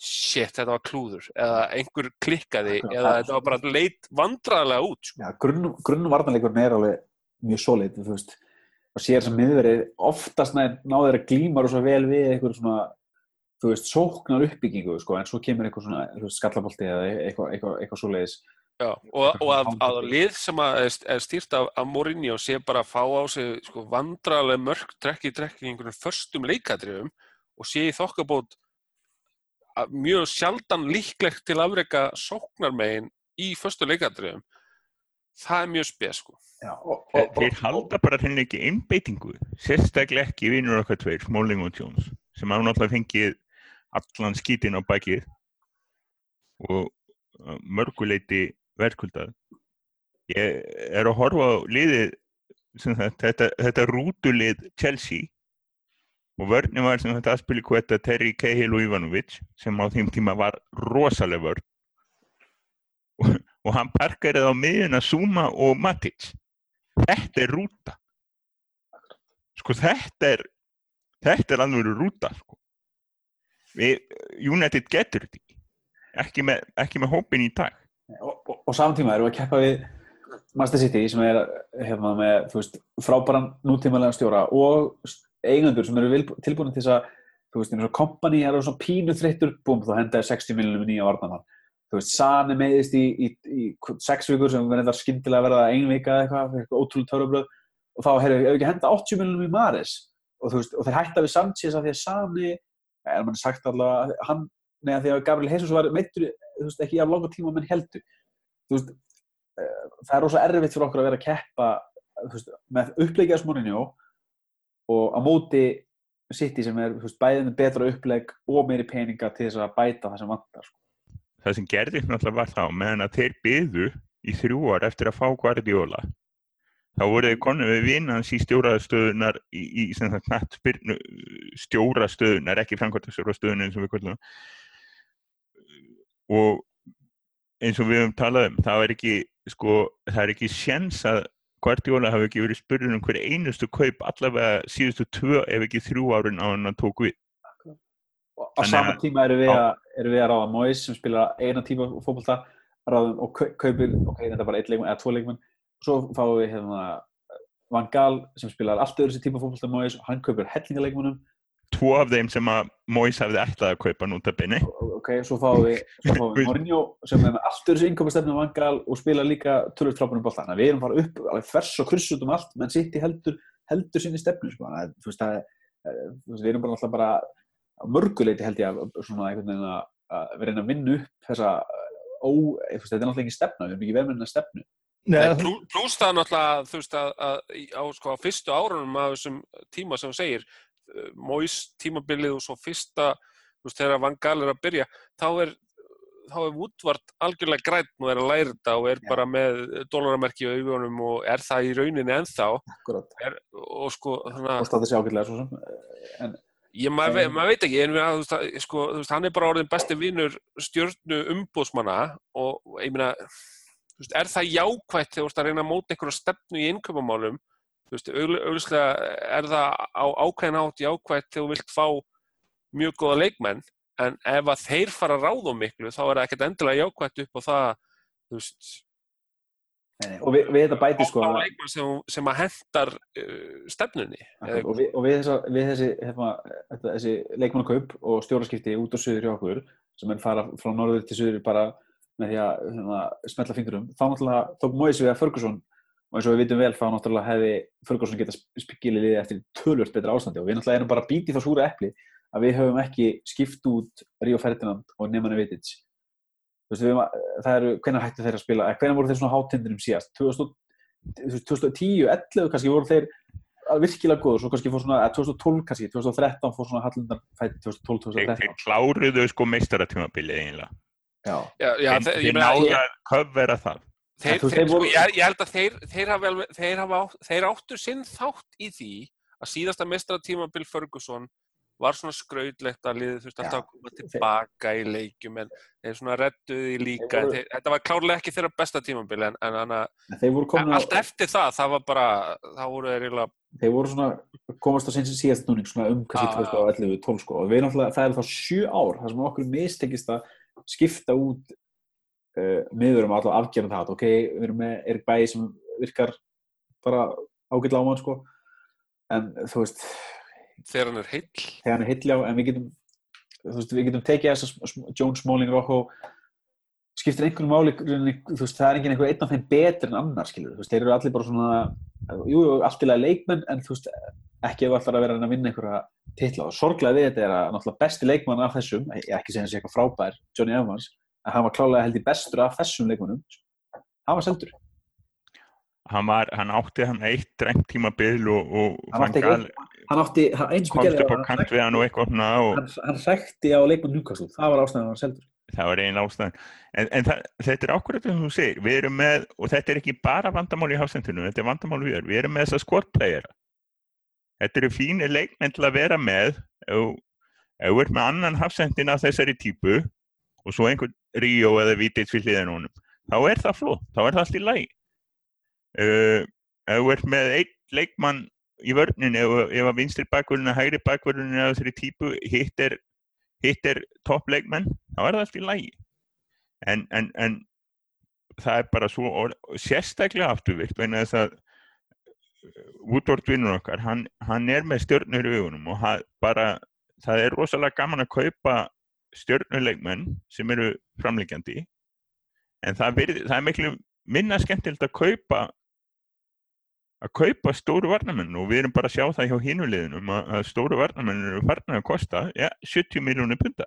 shit, þetta var klúður, eða einhver klikkaði, eða þetta var bara leit vandræðilega út. Sko. Já, grunn, grunn varnarleikurinn er alveg mjög solid, þú veist. og sér sem miðverið oftast náður að glíma rosa vel við eitthvað svona þú veist, sóknar uppbyggingu sko, en svo kemur eitthvað svona skallabolti eða eitthvað, eitthvað, eitthvað svoleiðis Já, og, og að, að lið sem að er, er stýrt af, af Mourinho sé bara að fá á sig sko, vandrarlega mörg trekk í trekk í einhvern förstum leikadrifum og sé í þokkabót mjög sjaldan líklegt til að afreika sóknarmegin í föstu leikadrifum það er mjög spes sko. Já, og, Þeir, og, þeir halda bara henni ekki einbeitingu, sérstaklega ekki vinnur okkar tveir, Smalling og Jones, sem hafa náttúrulega fengið allan skítin á bakið og mörguleiti verðkuldað. Ég er að horfa á sagt, þetta, þetta rútulið Chelsea og vörnum var sem þetta aðspili kvetta Terry Cahill og Ivanovic sem á þeim tíma var rosaleg vörn. Og, og hann parkarið á miðuna Zuma og Matic. Þetta er rúta. Sko þetta er þetta er alveg rúta sko. Við, United getur þetta ekki. Ekki með, með hópin í dag og, og, og samtíma erum við að keppa við Master City sem er hérna, með veist, frábæran nútímalega stjóra og eigendur sem eru tilbúin til þess að þú veist, eins og kompani er svona pínu þreyttur, búm, þá hendaði 60 miljonum í nýja varnamann þú veist, Sani meiðist í, í, í, sex vikur sem verður skyndilega að verða ein vika eða eitthvað, eitthvað ótrúlega törubröð og þá hefur við ekki henda 80 miljonum í Maris og þú veist, og þeir hætta við Sanchez af því að Sani, er mann sagt allavega hann, neða því að Gabriel Jesus var meittur, veist, ekki af langa tíma menn heldur, veist eh, það er rosa erfitt fyrir okkur að vera að keppa veist, með uppleikja smorinjó og á móti City sem er bæðið með betra uppleg og meiri peninga til þess að bæta það sem vantar sko. það sem gerðist náttúrulega var þá meðan að þeir byðu í þrjú ár eftir að fá Guardiola þá voru þeir konum við vinnans í stjórastöðunar í, í sem það spyrnu stjórastöðunar, ekki framkvæmtastjórastöðunar eins og við kvöldum og eins og við höfum talað um, það er ekki sko, það er ekki sjens að Guardiola hafi ekki verið spurður um hver einustu kaup allavega síðustu tvö ef ekki þrjú árin á hann að tók við. Og á Þannig sama að- tíma erum við, að, erum við að ráða Mois sem spila eina tíma ráðum og kau- kaupir, ok, þetta er bara einn leikmann eða tvo leikmann, svo fáum við hérna, Van Gaal sem spilar allt öðru sér tíma fótbolta Mois og hann kaupir hellingarleikmannum tvo af þeim sem að Mois hafði ætlað að kaupa núta benni ok, svo fáum við, við Mourinho sem er með allt öðru sér innkomastefnu Van Gaal og spila líka tölvöld frábænum bolta þannig að við erum bara upp, alveg þvers og kryss út um allt menn sitt í heldur, heldur sinni stefnu sko. Þannig að, þú veist, það, er- þú veist, við erum bara alltaf bara mörguleiti held ég að svona einhvern veginn að, að við reyna að vinna upp þessa ó, þú veist, þetta er náttúrulega ekki stefna, við erum ekki verið með hennar stefnu. Nei, Nei, það- það náttúrulega, þú veist, að, að í- á, sko, fyrstu árunum af þessum tíma sem þú segir, uh, Móis tímabilið og svo fyrsta, veist, þegar Van Gaal er að byrja, þá er, er Woodward algjörlega grænt og er að læra þetta og er Já. bara með dólaramerki á augunum og er það í rauninni ennþá er, og sko, þannig að en ég, maður, En- maður veit ekki, en að, þú veist, sko, þú veist, hann er bara orðin besti vinur stjörnu umbúðsmanna og ég meina, þú veist, er það jákvætt þegar þú ert að reyna að móta einhverja stefnu í innköpumálum, þú veist, augljóslega er það á ákveðin átt jákvætt þegar þú vilt fá mjög góða leikmenn, en ef að þeir fara að ráða miklu, þá er það ekkert endilega jákvætt upp á það, þú veist, Nei, og við, við þetta bæti sko á leikmenn sem, sem að hendar uh, stefnunni. Akkurat, og, við, og við, þessa, við þessi, þetta, þessi leikmannakaup og stjóraskipti út og suður hjá okkur sem er fara frá norður til suður bara með því að hérna, smetla fingurum þá náttúrulega tók Mois við að Ferguson og eins og við vitum vel þá náttúrulega hefði Ferguson geta skilið liði eftir tölvöld betra ástandi. Og við náttúrulega erum bara býti þá súra epli að við höfum ekki skipt út Ríó Ferdinand og Nemanja Vitic að- það eru, hvenær hættu þeir að spila, eða hvenær voru þeir svona hátindinum síðast? 2000 þú veist, 2010, 11 kannski voru þeir virkilega góður, svo kannski fór svona, eða 2012 kannski, 2013 fór svona Hallundar fæti 2012, þeir, 2013 þeir kláruðu sko meistaratímabilið eiginlega. Já, Já, já, en þe- þeir ég meina, að köfvera það þeir, þú veist, þeir, þeir voru- sko, ég, ég held að þeir, þeir, hafa, þeir, hafa, þeir áttu sinn þátt í því að síðasta mestratímabil Ferguson var svona skrautlegt að liðið þurfti alltaf að koma tilbaka í leikjum en þeir svona rettuði líka. Þeir voru- þeir, þetta var klárlega ekki þeirra besta tímabil en, en, þeir komin á, allt eftir það, það var bara þá voru þeir eiginlega þeir voru svona komast á sinns síðast núning svona um kannski Já, 2011, 12 sko. Og við náttúrulega, það er þá sjö ár þar sem okkur mistekist að skipta út uh, miðurum allavega afgerðan það, ok, við erum með Erik Bæi sem virkar bara ágætla á mann sko. En þú veist, þegar hann er heill. þegar hann er hilljá en við getum, veist, við getum tekið þess að Jones, Smalling, Rojo skiptir einhvern máli þú veist, það er enginn einhver einn af þeim betri en annar, skilur, þú veist, þeir eru allir bara svona jú, allt til að leikmenn en þú veist, ekki ef allar að vera að að vinna einhverja titla. Og sorglega við þetta er að náttúrulega besti leikmann af þessum, ekki segja hans eitthvað frábær Johnny Evans, að hann var klálega held í bestur af þessum leikmannum, hann var seldur hann, var, hann átti hann eitt drengt tímabil og, og Hann átti Gaal hann átti, hann, komst upp á kant við hann og eitthvað og hann, hrækti á leikmann Newcastle, það var ástæðan hann var seldur. Það var einn ástæðan. En, en það, þetta er ákveður þetta sem þú segir. Við erum með, og þetta er ekki bara vandamál í hafsendinu, þetta er vandamál við erum við erum með þessa squad-playera þetta eru fínir leikmenn til að vera með. Ef ef þú ert með annan hafsendin af þessari típu og svo einhvern Ríó eða Vítits við hliðin á honum þá er það flott, þá er það allt í lagi uh, ef þú ert með einn leikmann í vörnin ef, ef að vinstri bakvörðin hægri bakvörðin af þessari típu hitt er er toppleikmenn, þá er það allt í lægi. En, en, en það er bara svo orð, sérstaklega afturvikt, vegna þess að Woodward vinnur okkar, hann, hann er með stjörnur í augunum og bara, það er rosalega gaman að kaupa stjörnuleikmenn sem eru framleikjandi, en það, verið, það er miklu minna skemmtilegt að kaupa að kaupa stóru varnamenn og við erum bara að sjá það hjá hinuleginum að, að stóru varnamenn eru farnir að kosta ja, 70 miljónir punta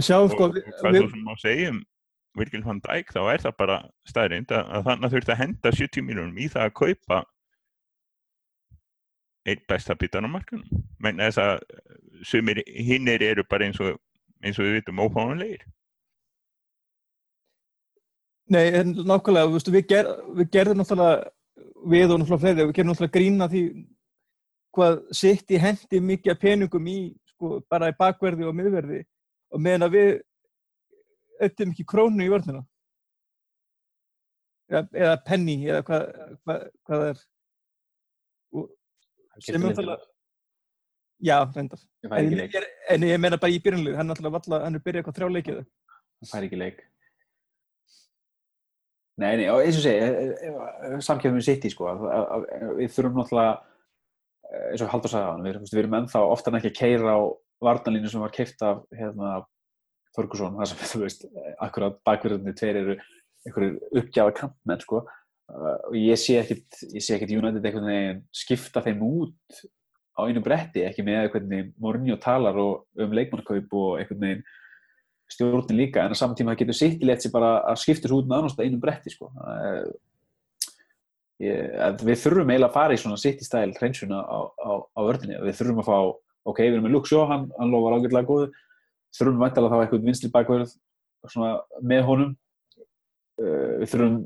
sjá og, sko, hvað þú sem má segja um Virgil van Dijk þá er það bara staðrind að, að þannig þurft að henda 70 miljónum í það að kaupa einn besta bitan á markanum menn þess að sumir hinnir eru bara eins og eins og við vitum ófáanlegir. Nei, en nákvæmlega, veist, við, ger, við gerðum náttúrulega, við og náttúrulega fleiri, við gerðum náttúrulega grína því hvað sitt í hendi mikið af peningum í, sko, bara í bakverði og miðverði og meðan að við öttum ekki krónu í vörnina. Eða, eða penny eða hvað, hvað, hvað það er. Og, sem náttúrulega já, reyndar. En, ég, en ég meina bara í byrjunlegu hann er náttúrulega valla, hann er byrjað eitthvað þrjáleikið ég fær ekki leik. Nei, nei, og eins og segi, samkjöfum við sitt í sko, að, að, að, við þurfum náttúrulega, eh, eins og Haldur sagði á hann, við, við erum ennþá oftar en ekki að keira á varnalínu sem var keift af hérna, Ferguson, það sem þú veist, akkurat bakverðinni tveir eru einhverjir uppgjafa kampmenn sko, og ég sé ekkit, ég sé ekkit United einhvern veginn skipta þeim út á einu bretti, ekki með hvernig Mourinho talar um leikmannakaup og einhvern veginn stjórnin líka, en á saman tíma getur sitt í létt sér bara að skipta þessu út með annars einu bretti sko. Ég, við þurfum eiginlega að fara í svona sitt í stæl hreinsuna á, á, á vördinni, við þurfum að fá ok, við erum með Shaw, hann, hann lofar ágætlega góðu. Þurfum að fá eitthvað vinstri bakvörð svona með honum. Uh, við þurfum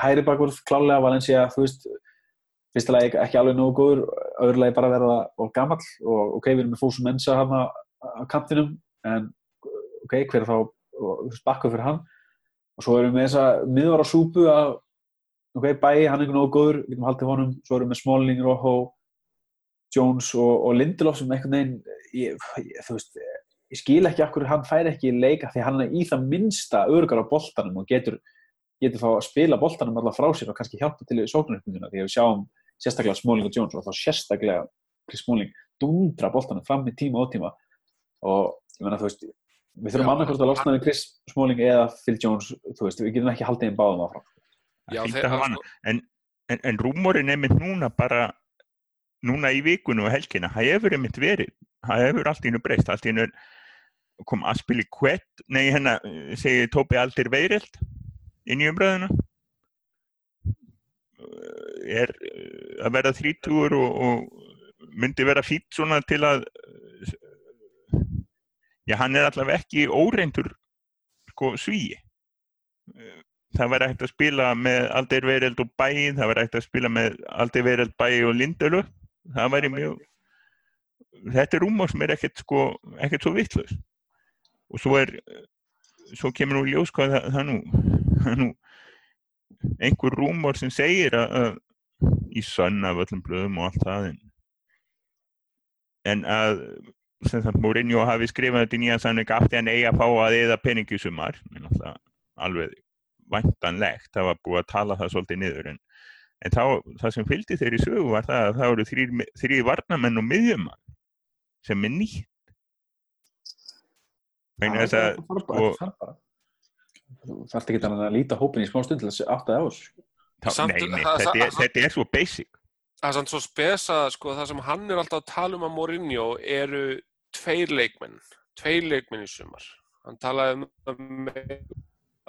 hæri bakvörð klálega Valencia, þú veist fyrsta lagi ekki alveg nógu góður öðru lagi bara verða og gamall og ok, við erum með Fósum Mensa hann á kantinum en ok, hver er þá bakkuð fyrir hann. Og svo erum við með þessa miðvara súpu að ok, bæi, hann er ekki nógu góður við getum haldið honum, svo erum við með Smalling, Rojo Jones og, og Lindelof sem einhvern veginn ég, ég, veist, ég skil ekki akkur hann fær ekki leika því hann er í það minnsta örugar á boltanum og getur getur þá að spila boltanum allar frá sér og kannski hjálpa til í sóknaröfninguna því að við sjáum sérstaklega Smalling og Jones og þá sérstaklega Chris Smalling dundra boltanum fram í tíma og tíma og ég menna þú veist við þurfum annarkvæmst að losna við Chris Smalling eða Phil Jones, þú veist, við getum ekki haldið einn báðum áfram. Já, hana. en, en, en rúmórin er mitt núna bara núna í vikunum og helgina það hefur einmitt verið, það hefur allt í hennu breyst, allt í hennu kom Aspili Kvett, nei hérna segi Tóbi Aldir Veirild inn í umræðuna er að vera þrítúur og, og myndi vera fýtt svona til að já hann er allavega ekki óreindur sko svíi. Það væri hægt að spila með Aldir Veireld og Bæ, það væri hægt að spila með Aldir Veireld, Bæ og Lindelö það væri mjög þetta er sem er ekkert sko ekkert svo vittlaus og svo er svo kemur nú ljós hvað það, það nú, það nú einhver rúmur sem segir að, að í sönn af öllum blöðum og allt það en, að Mourinho hafi skrifað þetta í nýja sannig afti hann eigi að fá að eða peningi sumar en alltaf alveg væntanlegt, það var búið að tala það svolítið niður en, en þá, það sem fylgdi þeir í sögu var það að það voru þrýr, varnamenn og miðjumann sem er nýtt þess að Það. Þú þarft ekki að líta hópin í smá stund til að átta það á þessu. Samt- nei, nei, þetta, er, þetta er svo basic Það er samt svo spesa, sko, það sem hann er alltaf að tala um að Mourinho eru tveir leikmenn, tveir leikmenn í sumar. Hann talaði um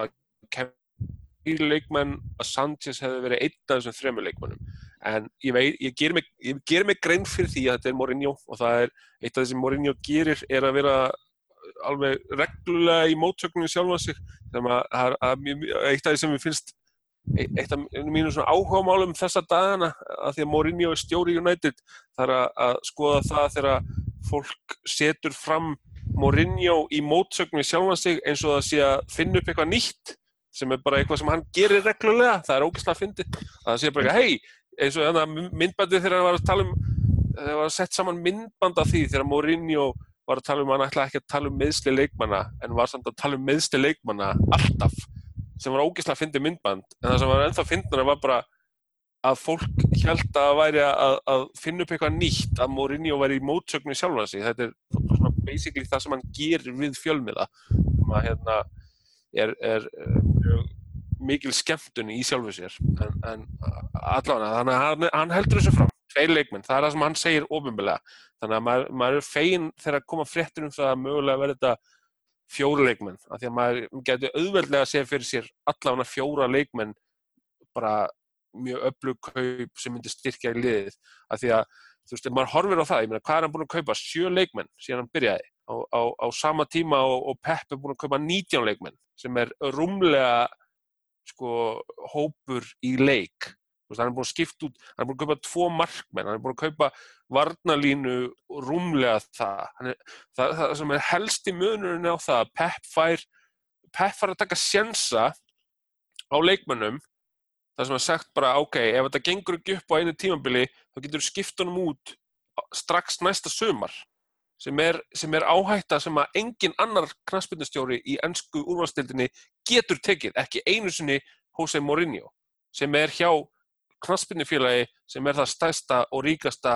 að tveir leikmenn að Sanchez hefði verið einn af þessum þremur leikmennum. En ég veit, ég ger mig, ég ger mig grein fyrir því að þetta er Mourinho og það er eitt af sem Mourinho gerir er að vera alveg reglulega í mótsögnum sjálfan sig sem að, að, að, að eitt af því sem við finnst eitt af mínum svona áhugamálum þessa dagana að því að Mourinho er stjóri United það er að, að skoða það þegar fólk setur fram Mourinho í mótsögn við sjálfan sig eins og það sé að finna upp eitthvað nýtt sem er bara eitthvað sem hann gerir reglulega það er ógæslega að fyndi að það sé bara eitthvað hei, eins og þannig myndbandi þegar það var að tala um þegar var sett saman myndband af því þegar Mourinho var að tala um að hann ætlaði ekki að tala um meðsli leikmanna en var samt að tala um meðsli leikmanna alltaf sem var ógeðslega að fyndi myndband. En það sem var ennþá fyndina var bara að fólk held að væri að, að finna upp eitthvað nýtt að Mourinho væri í mótsögnu sjálfan sig. Þetta er svona basically það sem hann gerir við fjölmiða sem að hérna er, er, mjög mikil skemmtun í sjálfu sér. En, en allavega að hann, hann heldur þessu fram tveir leikmenn, það er það sem hann segir ofinbilega þannig að maður, maður er fegin þegar að koma fréttur um það að mögulega verði þetta fjóra leikmenn, af því að maður getur auðveldlega að segja fyrir sér allavega fjóra leikmenn bara mjög öflug kaup sem myndi styrkja í liðið, af því að þú veist, maður horfir á það, ég meina, hvað er hann búin að kaupa? Sjö leikmenn síðan hann byrjaði. Á, á, á sama tíma og, og Pep er búin að kaupa 19 leikmenn sem er rúmlega sko hópur í leik veist, hann er búin að skipta út, hann er búin að kaupa tvo markmenn, hann er búin að kaupa varnalínu rúmlega það. Er, það, það sem er helsti munurinn á það að Pep fær, Pep fær að taka sjensa á leikmennum, það sem er sagt bara, ok, ef þetta gengur ekki upp á einu tímabili, þá getur þú skipt honum út strax næsta sumar, sem er, sem er áhætta sem að engin annar knaspindastjóri í ennsku úrvalstildinni getur tekið, ekki einu sinni Jose Mourinho, sem er hjá knaspinnifélagi sem er það stærsta og ríkasta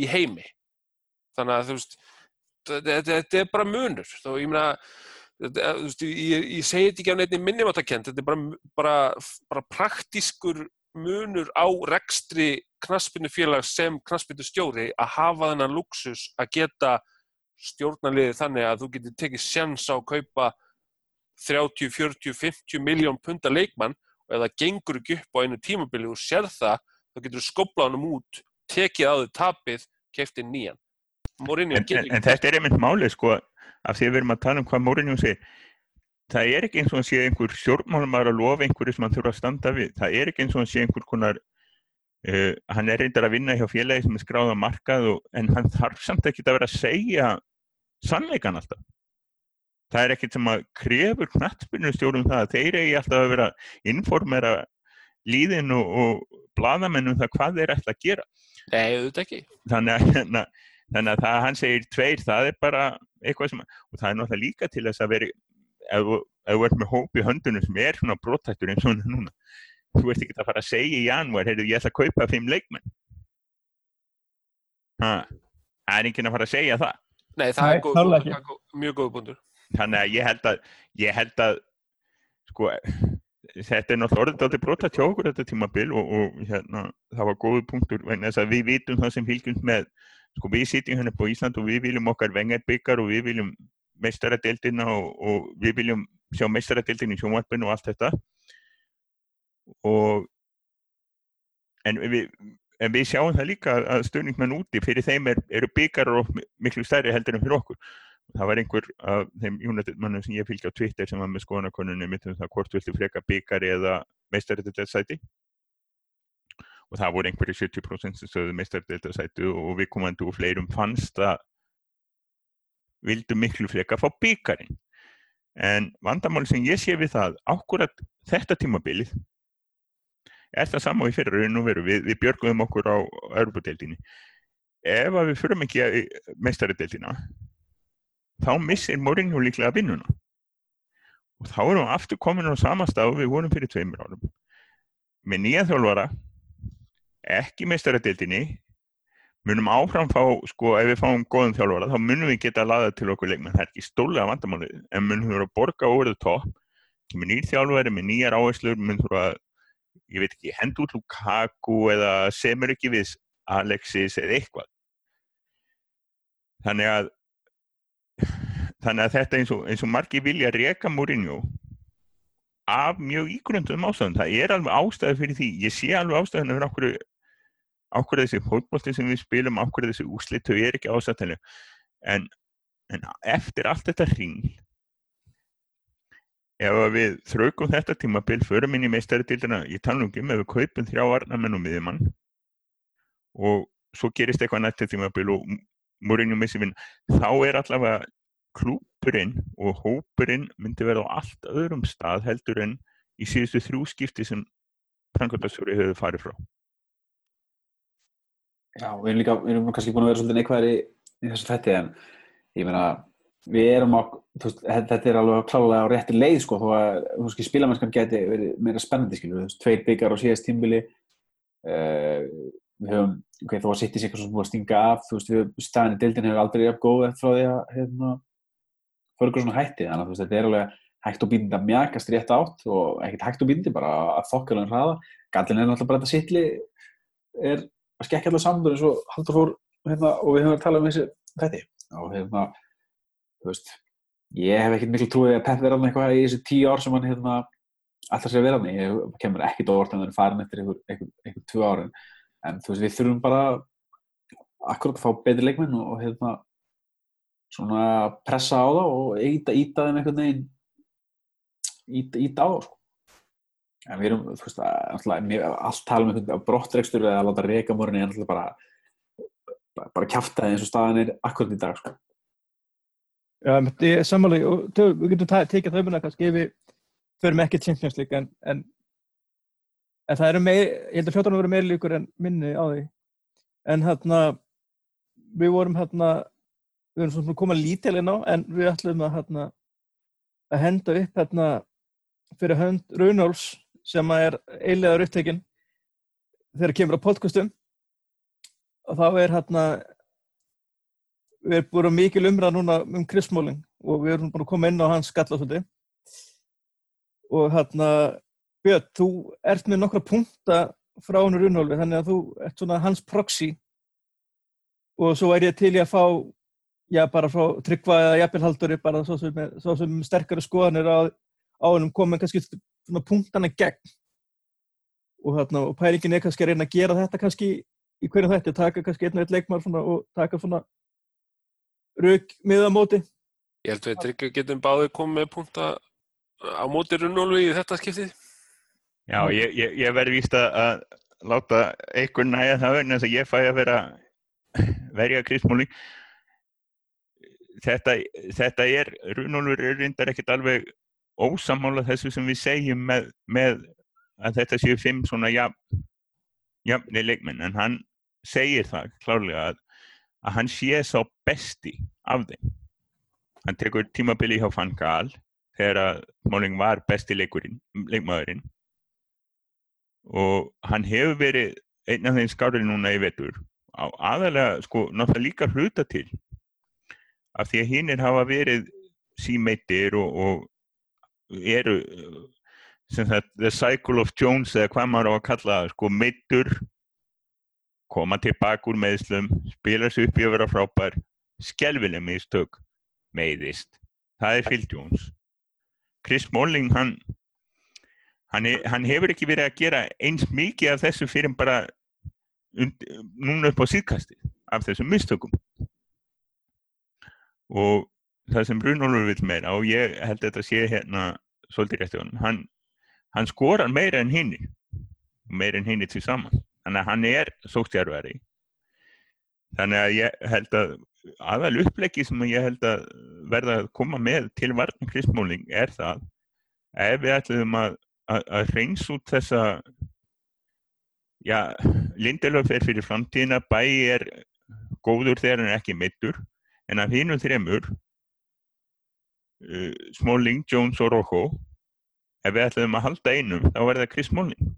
í heimi. Þannig að þú veist, þetta, er bara munur. Þó ég meina, veist, ég, ég segi þetta ekki á neitt minnumáttakent, þetta er bara, bara, bara praktískur munur á rekstri knaspinnufélag sem knaspinnustjóri að hafa þennan luxus að geta stjórnarliðið þannig að þú getur tekið sjans á að kaupa 30, 40, 50 miljón punta leikmann og ef það gengur ekki upp á einu tímabili og sér það, þá getur þú skoblað hann út, tekið á þau tapið, keftið nýjan. Mourinho en, en, en þetta er einmitt málið sko af því að við erum að tala um hvað Mourinho segir. Það er ekki eins og hann sé einhver stjórnmálumar að lofa einhverju sem hann þurfa að standa við. Það er ekki eins og hann sé einhver konar uh, hann er reyndar að vinna hjá félagi sem er skráð á markað og, en hann þarf samt ekki að vera að segja sannleikan alltaf það er ekkert sem að krefur knattspyrnustjórum það að þeir eigi alltaf að vera informera líðin og, og bladamennum það hvað þeir ætla að gera Nei, auðvitað ekki. þannig að, hérna, þannig að það að hann segir tveir, það er bara eitthvað sem, og það er náttúrulega líka til þess að vera, ef þú- ert með hóp í höndunum sem er svona brottættur eins og hann er núna, þú ert ekki að fara að segja í janúar, heyrðu, ég ætla að kaupa fimm leikmenn. Ha, það er enginn að fara að segja það. Nei, það Nei, er er góð, mjög góð búndur. Þannig að ég held að, ég held að, sko, þetta er náttúrulega orðið brottætt hjá okkur þetta tímabil og, og hérna, það var góðu punktur, vegna þess að við vitum það sem fylgjum með sko við sitjum hérna på Ísland og við viljum okkar vengerbyggar og við viljum meistaradeildina og, og við viljum sjá meistaradeildin í sjónvarpinu og allt þetta. Og en við, en við sjáum það líka að stöðningmenn úti fyrir þeim er, eru byggar og miklu stærri heldur en fyrir okkur það var einhver af þeim United-mannum sem ég fylgja á Twitter sem var með skoðanakonunni mitt um það hvort viltu freka byggar eða meistaradeildarsæti. Og það voru einhverju 70% sem stöðu meistaradeildarsæti og við komandi og fleirum fannst að vildu miklu freka fá byggarinn en vandamáli sem ég sé við það ákvörðat þetta tímabilið er það sama og í fyrir raun og veru. Við, við björgum okkur á Europadeildinni ef að við förum ekki í meistaradeildina þá missir Mourinho líklega vinnuna. Og þá erum við aftur komin á sama stað við vorum fyrir tveimur árum. Með nýja þjálfara ekki meistaradildinni munum áfram fá, sko, ef við fáum góðum þjálfara, þá munum við geta að laða til okkur leikmenn, það er ekki stólega vandamáli en munum við vera að borga over the top. Kemur nýr þjálfari með nýjar áherslur munum við að, ég veit ekki hend út Lukaku eða semur ekki við Alexis eða eitthvað. Þannig að þannig að þetta eins og, eins og margi vilja reka Mourinho af mjög ígrundum ástæðum. Það er alveg ástæði fyrir því. Ég sé alveg ástæðinu fyrir okkur ákveð þessi fólkbólti sem við spilum ákveð þessi úslit, þau er ekki ásættileg en, en eftir allt þetta hring ef við þraukum þetta tímabil förum inn í meistæritildina, ég tala um ef við kaupum þrjá varnamenn og miðjumann og svo gerist eitthvað nættið tímabil og múrinju missi vinn, þá er allavega klúpurinn og hópurinn myndi verða á allt öðrum stað heldur en í síðustu þrjú skipti sem Frankværtarsfjóri hefur farið frá. Já, við erum líka, við erum kannski búin að vera svolítið neikvæðir í, í þessu þetti en ég meina, við erum á, veist, þetta er alveg klálega á rétti leið sko, þó að, veist, spílamennskan geti verið meira spennandi, skilju, þú veist, tveir byggar á síðast tímbili, uh, við höfum, ok, þó að sitt í sig eitthvað sem búið að stinga af, þú veist, við, staðinni dildin hefur aldrei jafn góð eftir frá því að, hérna, svona hætti, þannig að þetta er alveg hægt og bíndi að mjagast rétt átt og ekkert hægt og bíndi, bara að þokkarlega hraða, gallin er náttúrulega bara þetta sittli er að skekja allar saman eins og Haldur fór hérna, og við höfum að tala um þessi þetta og hérna, þú veist ég hef ekkert miklu trúið að Pep verða eitthvað í þessi tíu ár sem hann hérna, alltaf sé að vera hann ég kemur ekkert orð en það er farin eftir einhver, einhver, einhver tvö árin. En þú veist við þurfum bara akkurat að fá betri leikmenn og hérna svona pressa á það og íta, íta þeim einhvern veginn íta, íta á það sko. En við erum, þú veist, allt tala um einhvern brottrekstur eða að láta reyka morgunni en alltaf bara bara kæfta það eins og staðan er akkurat í dag sko. Já, er samanlega og við getum tekið þau muna kannski ef við förum ekki Champions League en, en, en það eru meir ég held að fljóttanum verður meir líkur en minni á því. En hérna við vorum hérna við erum svona komað lítilinn á en við ætlum að hérna að henda upp hérna fyrir hönd Runóls sem er eiginlegaður upptekinn þegar kemur á podcastum. Og þá er hérna við erum búin mikil umræð núna um Chris Smalling og við erum búin að koma inn á hans skallasöldi og hérna Björn, þú ert með nokkra punta frá hann Runólfi þannig að þú ert svona hans proxy. Og svo er ég til ég að fá já bara frá tryggva eða jafnvelhalduri bara svo sem, svo sem sterkari skoðanir á, á hennum komið kannski svona punktana gegn. Og, þarna, og pælingin er kannski að reyna að gera þetta kannski í hverju þetta, taka kannski einn og einn leikmar svona, og taka svona rauk miða móti. Ég held að við getum báðið komið með punta á móti runnólfi í þetta skiptið. Já, ég, ég, ég verði víst að láta einhvern næja það vegna þess að ég fæ að vera verja krismóli þetta, þetta er runnólfur er reyndar ekkert alveg ósamála þessu sem við segjum með, með að þetta séu fimm svona jafn, jafnni leikmenn en hann segir það klárlega að, að hann sé svo besti af þeim. Hann tekur tímabili hjá Van Gaal þegar að Smáling var besti leikmaðurinn. Og hann hefur verið einn af þeim skárið núna í vetur. Á aðalega sko náttúrulega líka hluta til af því að hinnir hafa verið símeittir og, og eru sagt, the cycle of Jones eða hvað maður á að kalla sko meittur koma tilbaka úr meðslum spila sér upp í að vera frábær skelvileg mistök meiðist. Það er Phil Jones. Chris Smalling hann hann, hann hefur ekki verið að gera eins mikið af þessu fyrir bara und, núna upp á síðkasti af þessum mistökum og það sem Brunólfur vil meira og ég held að þetta sé hérna svolítið rétt í honum hann, hann skorar meira en hinn meira en hinn til saman þannig að hann er sóstjárveri þannig að ég held að aðal uppleggi sem ég held að verða að koma með til varna kristmóling er það ef við ætlum að, að, að reyns út þessa já, Lindelöf er fyrir framtíðina bæi er góður þegar hann er ekki mittur en af og þremur uh, Smalling, Jones og Rojo ef við ætlum að halda einum þá verður það Chris Smalling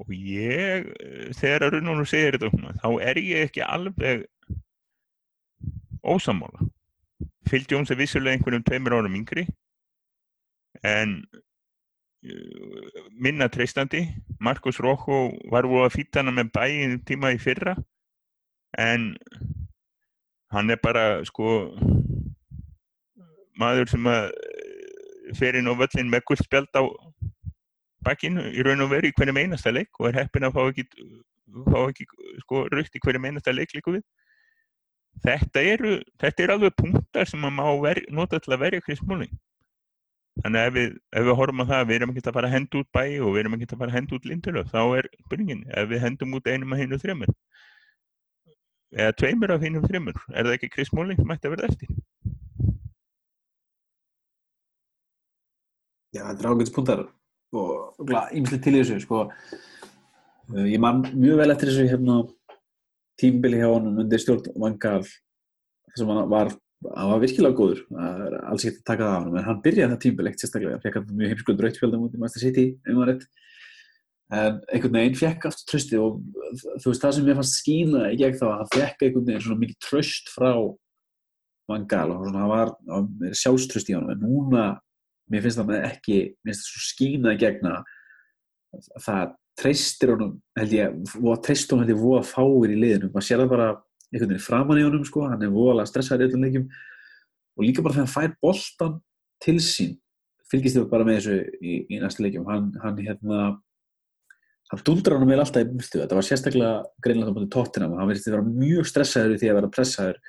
og ég, eh, þegar að Runónu segir þetta þá er ég ekki alveg ósamála. Phil Jones er vissulega einhverjum tveimur árum yngri en uh, minna treystandi. Markus Rokko var voru að fýta hana með bæinn tíma í fyrra en hann er bara sko maður sem að eh, fer inn á völlin með guldspjald á bakkinu í raun og veru í hverjum einasta leik og er heppin að fá ekki, fá ekki sko rutt í hverjum einasta leik líku við. Þetta eru, þetta eru alveg punktar sem maður má ver, nota til að verja Chris Smalling. Þannig að ef við, ef við horfum á það, við erum ekki að fara að henda út bæi og við erum ekki að fara að henda út lindurlöf, þá er byrjingin, ef við hendum út einum að hinu þrjumur, eða tveimur af hinu þrjumur, er það ekki Chris Smalling sem ætti að verða eftir? Já, þetta er ágætis punktar og ímslega til þessu sko. Uh, ég man mjög vel eftir þessu hérna, tímbili hjá hann undir stjórn Vangal að hann var, hann var virkilega góður það er alls ekkert að taka það á hann en hann byrjaði það tímbili ekkert sérstaklega hann mjög heimskuð drautfjöldum út í Master City einhverjum en einhvern veginn fekk aftur trösti og þú veist það sem ég fannst skína í gegn þá að hann fekk einhvern veginn svona mikið tröst frá Vangal og svona hann var, var sjálfströst í hann en núna mér finnst það ekki, mér finnst það svo skýnað gegna það treystir honum, held ég, og treystir honum held ég voða fáir í liðinu, maður sér það bara einhvern veginn framann í honum sko, hann er voðalega stressaður í öllum leikjum. Og líka bara þegar hann fær boltan til sín, fylgist þið bara með þessu í, í næstu leikjum, hann, hann hérna, hann dundrar hann vel alltaf í mjöftu, þetta var sérstaklega greinlega þá búin tóttina, hann verðist að vera mjög stressaður því að vera pressaður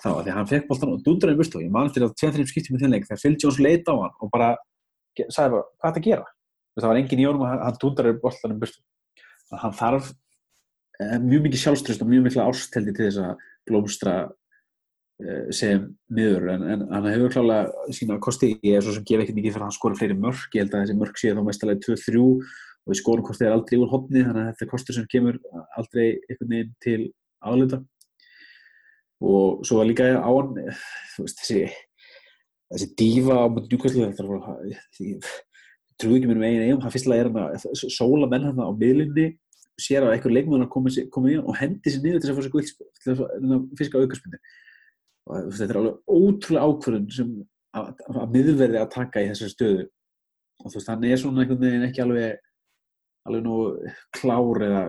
þá, því að hann fekk bóltan og dundrar í burtu. Og ég man eftir að tveið-þrjum skipti með þinnleik þegar Phil Jones leita á hann og bara sagði bara, hvað er það að gera? það var engin í orðum að hann dundrar í bóltan í burtu. Þannig að hann þarf eh, mjög mikið sjálfströst og mjög mikla ásteldi til þess að blómstra eh, sem miður. En, en hann hefur klálega sína kosti. Ég er svo sem gef ekki mikið fyrir að hann skora fleiri mörg ég held að þessi mörg sé þá mestalega 2-3 og við skorum hvort þeir aldrei úr hodni þannig að þetta er kostur sem kemur aldrei einhvern veginn til áluta og svo var líka á hann veist, þessi, þessi dífa á Newcastle trúið ekki mér með einu eigum hann fyrstulega er hann að sóla menn hann á miðlunni sér að eitthvað leikmöðunar komið komi í hann og hendi sér niður til að fá sér guldspil til að fiska aukarspinni og þetta er alveg ótrúlega ákvörðun sem að, miðverði að taka í þessari stöðu. Og þú veist hann er svona einhvern veginn ekki alveg alveg nú klár eða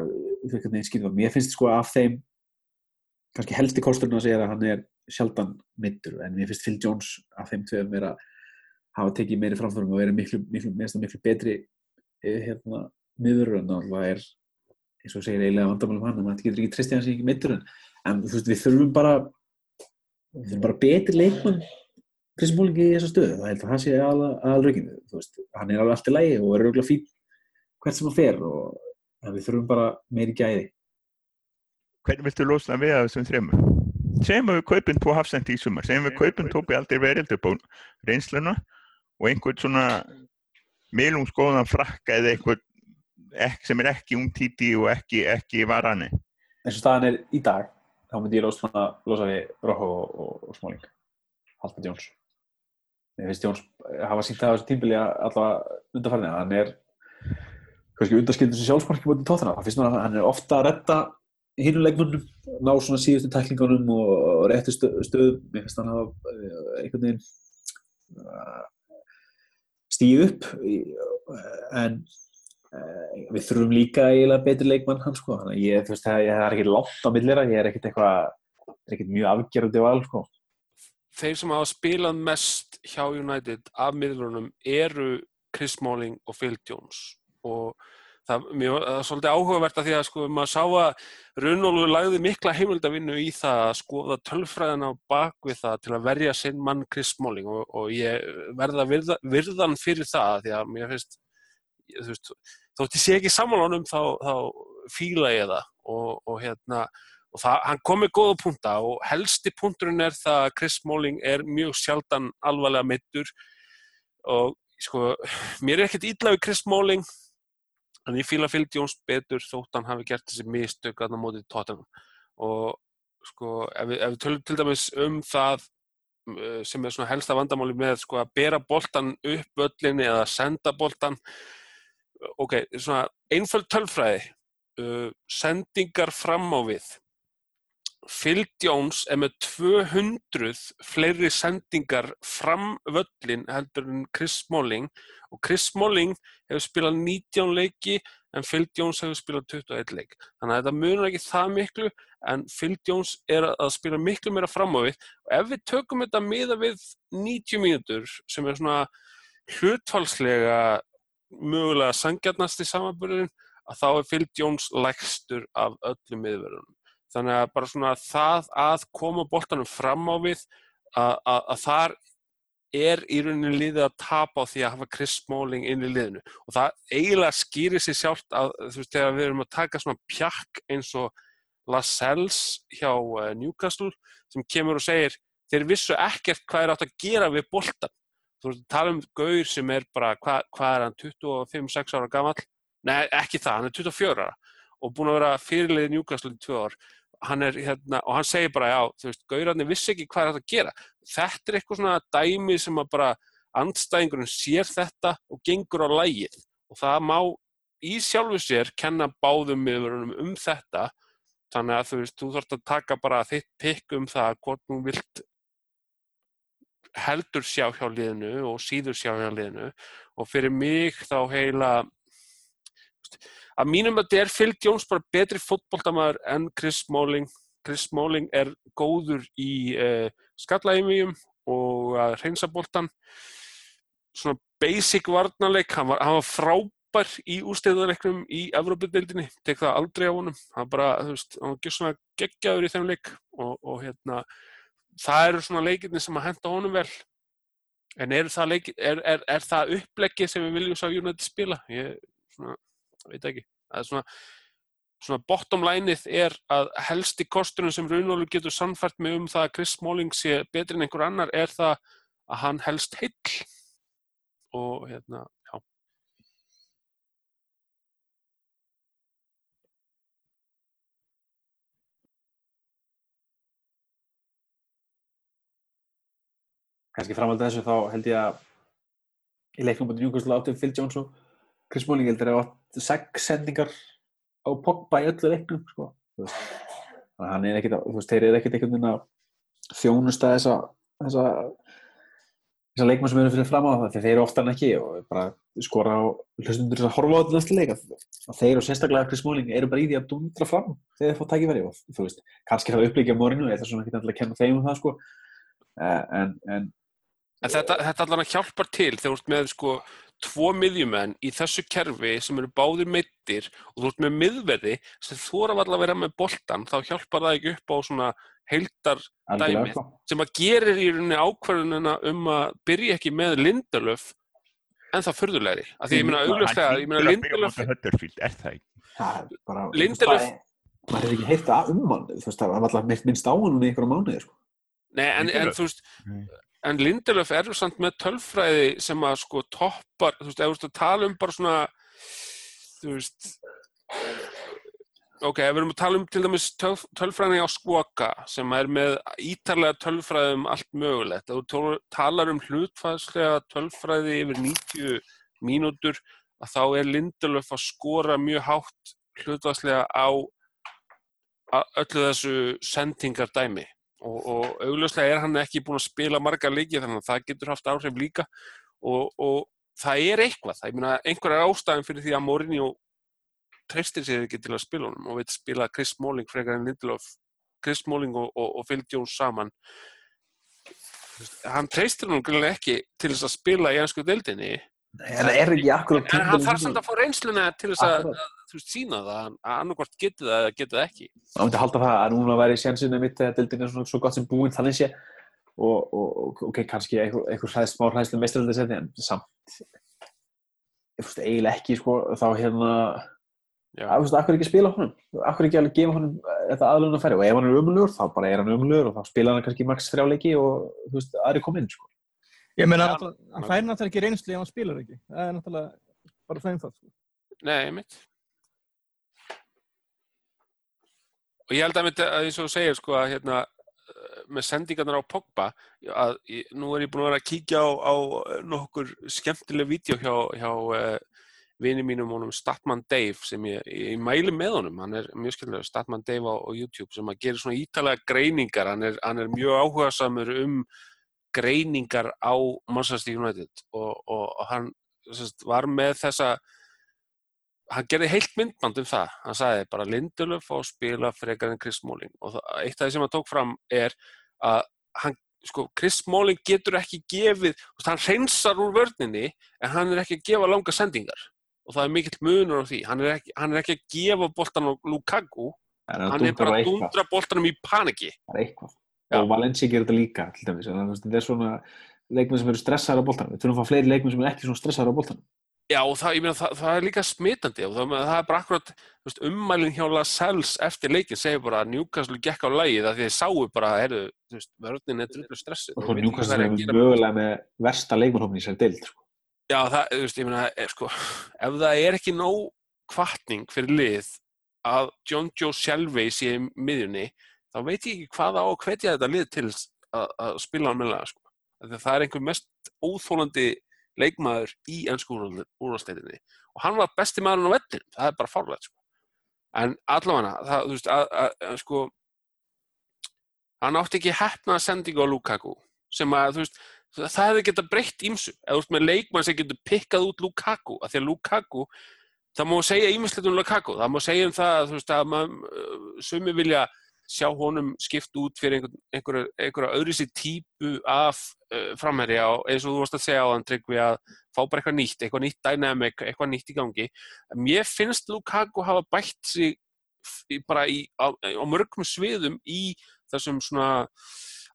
veginn skilfa mér finnst sko af þeim kannski helsti kosturinn að segja að hann er sjaldan mittur en mér finnst Phil Jones af þeim tveim er að hafa tekið meiri framförum og verið miklu, miklu, miklu, miklu betri hérna, miður en það er eins og segir eiginlega vandamálum hann maður getur ekki tristið hans í mittur en þú veist við þurfum bara við þurfum bara betri leikmann Krismólingi í þessa stöðu, það held að hann sé aðalrökinu, þú veist, hann er alveg allt í lægi og er auðvitað fín hvert sem hann fer og við þurfum bara meiri gæði hvernig viltu losna við að þessum þrejum? Segjum við kaupum tvo hafsendi í sumar, segjum við kaupum tópi aldrei á reynsluna og einhvern svona meilumskóðan frakka eða einhvern sem er ekki umtíti og ekki, ekki varani. En svo staðan er í dag, þá myndi ég losa, losa við Róhó og, og, og Smáling, Haldur Jóns. Ég finnst Jóns hafa sínt það á þessu tímbili allavega undarfærðina, hann er kannski undarskildur sem sjálfsmarki búin tóttina, það finnst mér að hann er ofta að retta hinulegnunum, ná svona síðustu tæklingunum og réttu stöðum. Mér finnst hann að eh, einhvern veginn uh, stíð upp en uh, við þurfum líka eiginlega betri leikmann hann sko, þannig að ég, þú veist, það er ekki látt á millera, ég er ekkert eitthvað er ekkert mjög afgerðandi val sko. Þeir sem hafa spilað mest hjá United af miðlunum eru Chris Smalling og Phil Jones og það, mjög, það er svolítið áhugavert að því að sko maður sá að Runolfur lagði mikla heimildavinnu í það að skoða tölfræðina bakvið það til að verja sinn mann Chris Smalling. Og, og ég verða virða, virðan fyrir það því að mér finnst veist, þótt ég sé ekki samanlónum þá, þá fíla ég það. Og, og hérna og það, hann kom með góða punta og helsti punkturinn er það að Chris Smalling er mjög sjaldan alvarlega mittur og sko mér er ekkert ídla við Chris Smalling en ég fýla Phil Jones betur þótt hann hafi gert þessi mistök að það mótið tóttunum og sko ef við, ef við tölum til dæmis um það uh, sem er svona helsta vandamáli með sko að bera boltan upp öllinni eða senda boltan ok, svona einföld tölfræði, uh, sendingar fram á við. Phil Jones er með 200 fleiri sendingar fram völlin heldur en Chris Smalling og Chris Smalling hefur spilað 19 leiki en Phil Jones hefur spilað 21 leik. Þannig að þetta munur ekki það miklu en Phil Jones er að spila miklu meira fram á við og ef við tökum þetta miða við 90 mínútur sem er svona hlutfalslega mögulega sangjarnast í samanbyrðin að þá er Phil Jones lægstur af öllum miðverðunum. Þannig að bara svona það að koma boltanum fram á við að þar er í rauninni liðið að tapa á því að hafa Chris Smalling inn í liðinu. Og það eiginlega skýrir sér sjálft að þú veist þegar við erum að taka svona pjakk eins og Lascelles hjá uh, Newcastle sem kemur og segir þeir vissu ekkert hvað er átt að gera við boltan þú veist, tala um Gaur sem er bara, hvað hva er hann, 25-6 ára gammal nei, ekki það, hann er 24 ára og búin að vera fyrirliði Newcastle í tvö ár. Hann er hérna, og hann segir bara já, þú veist, gaurarnir vissi ekki hvað er þetta að gera þetta er eitthvað svona dæmi sem að bara andstæðingurinn sér þetta og gengur á lægið og það má í sjálfu sér kenna báðum miðurunum um þetta. Þannig að þú veist, þú þarfst að taka bara þitt pikk um það hvort þú vilt heldur sjá hjá liðinu og síður sjá hjá liðinu. Og fyrir mig þá heila að mínum að þetta er Jones bara betri fótboltamæður en Chris Smalling Chris Smalling er góður í uh, skallaðimíum og að reynsa boltan svona basic varnarleik hann var, hann var frábær í ústæðarleiknum í Evrópadeildinni, tek það aldrei á honum. Hann bara, þú veist, hann var svona geggjaður í þeim leik og, og hérna það eru svona leikirni sem að henda honum vel. En er það, leik, er, er, er það uppleggi sem við viljum sá United spila? Ég svona veit ekki, það er svona svona bottom lineið er að helsti kosturinn sem Raunólu getur sannfært með um það að Chris Smalling sé betri en einhver annar er það að hann helst heill. Og hérna, já. Kannski framhaldið þessu þá held ég að í leiknum búin Newcastle áttum Phil Jones og Chris Smalling heldur að átt sex sendingar á Pogba í öllu leiknum sko. þannig að hann er ekkert þú veist, þeir eru ekkert einhvern veginn að þjónusta þessa þessa, þessa leikmann sem eru fyrir fram á það þeir eru oftar en ekki og bara skora á hlustundur að horfa á þetta næstu leik að þeir og sérstaklega Chris Smalling eru bara í því að dundra fram þegar þeir fá tækifæri og þú veist, kannski er það upplíkja á morinu eða svona alltaf að kenna þeim um það sko en, en En þetta, þetta allan að hjálpar til þegar þú ert með sko tvo miðjumenn í þessu kerfi sem eru báðir meittir og þú ert með miðverði sem þóra var að vera með boltan þá hjálpar það ekki upp á svona heildar dæmið sko. sem að gerir í rauninni ákvarðunina um að byrja ekki með Lindelöf en það fyrðulegri. Af því ég meina augljóslega, ég meina Lindelöf Huddersfield, það ekki? það bara Lindelöf- er- maður hefur ekki um hann þú veist, það var alltaf minnst á hann í einhverja mánuði sko. Nei, en, þú veist. En Lindelöf er samt með tölfræði sem að sko toppar, þú veist, ef þú veist að tala um bara svona, þú veist, ok, ef við erum að tala um til dæmis tölf, tölfræðinni á Skvoka sem er með ítarlega tölfræði um allt mögulegt, ef þú talar um hlutfæðslega tölfræði yfir 90 mínútur, að þá er Lindelöf að skora mjög hátt hlutfæðslega á öllu þessu sendingar dæmi og, og augljóslega er hann ekki búinn að spila marga leiki þannig að það getur haft áhrif líka. Og, og það er eitthvað, það meina einhverjar ástæðin fyrir því að Mourinho treystir sér ekki til að spila honum og veit spila Chris Smalling frekar en Lindelof Chris Smalling og, og, Phil Jones saman. Hann treystir honum grunlega ekki til þess að spila í ennsku deildinni. En er en hann þarf samt að fá reynsluna til þess að þú veist, sína það að annarkvort geti það eða geti það ekki Það myndi halda það að núna væri sjansinu mitt að dildin er svona svo gott sem búinn þannig sé og, og, ok, kannski einhver, einhver hræð, smá hræðslu meistaröldi setni en samt ég fúst eiginlega ekki sko þá hérna Já. að, fúst, akkur ekki spila honum akkur ekki alveg gefa honum þetta aðlun að færi og ef hann er umlugur þá bara er hann umlugur og þá spila hann kannski max þrjáleiki og þú veist, aðri kom inn sko Ég meina, hann fær náttúrulega ekki reynslu ef hann spilar ekki. Það er náttúrulega bara það einfalt. sko. Nei, mitt. Og ég held að, mitt, að eins og þú segir sko að hérna eh, með sendingarnar á Pogba að ég, nú er ég búin að vera að kíkja á, á nokkur skemmtileg vídeo hjá, hjá uh, vini mínum honum Statman Dave sem ég, ég mæli með honum, hann er mjög skemmtilega Statman Dave á, á YouTube sem að gera svona ítalega greiningar, hann er, hann er mjög áhugasamur um greiningar á Manchester United. Og, og, og hann sest, var með þessa hann gerði heilt myndband um það hann sagði bara Lindelöf á að spila frekar en Chris Smalling og það, eitt af því sem hann tók fram er að hann, sko, Chris Smalling getur ekki gefið, hann hreinsar úr vörninni en hann er ekki að gefa langa sendingar og það er mikill munur á því hann er ekki, hann er ekki að gefa boltan á Lukaku, En hann er bara að dundra boltanum í paniki Það er eitthvað. Já. Og Valencia gerir þetta líka, til dæmis. Þannig að þetta er svona leikmenn sem eru stressaður á boltanum. Við þurfum að fá fleiri leikmenn sem eru ekki svona stressaður á boltanum. Já, og það, ég meina, það, það er líka smitandi og það, það er bara akkurat veist, ummælinn hjá Lascelles eftir leikin segir bara að Newcastle gekk á lægið að því þeir sáu bara, veist, vörnin er drullu stressuð. Og ekki Newcastle er að mögulega með versta leikmannhófni í sér deild. Sko. Já, það, þú veist, ég meina, er, sko, ef það er ekki nóg kvartning fyrir lið að John Joe Shelvey sé í miðjunni, þá veit ég ekki hvað á að hvetja þetta lið til að, að spila hann meðlega, sko. Að Það er einhver mest óþólandi leikmaður í ennsku úrvarsleitinni og hann var besti maðurinn á vellin, það er bara fárlegt, sko. En allavega, það, þú veist, að, að, að, sko, hann átti ekki hefnaða sendingu á Lukaku sem að, þú veist, það hefði geta breytt ímsu eða veist með leikmann sem getur pikkað út Lukaku af því að Lukaku það má segja ímislegt um Lukaku. Það má segja um það veist, að sumi vilja sjá honum skipt út fyrir einhver, einhverja, einhverja öðru sér típu af uh, framherja og eins og þú varst að segja á þann tryggvi að fá bara eitthvað nýtt, eitthvað nýtt dynamic, eitthvað nýtt í gangi. Mér finnst Lukaku hafa bætt sig bara í, á, á mörgum sviðum í þessum svona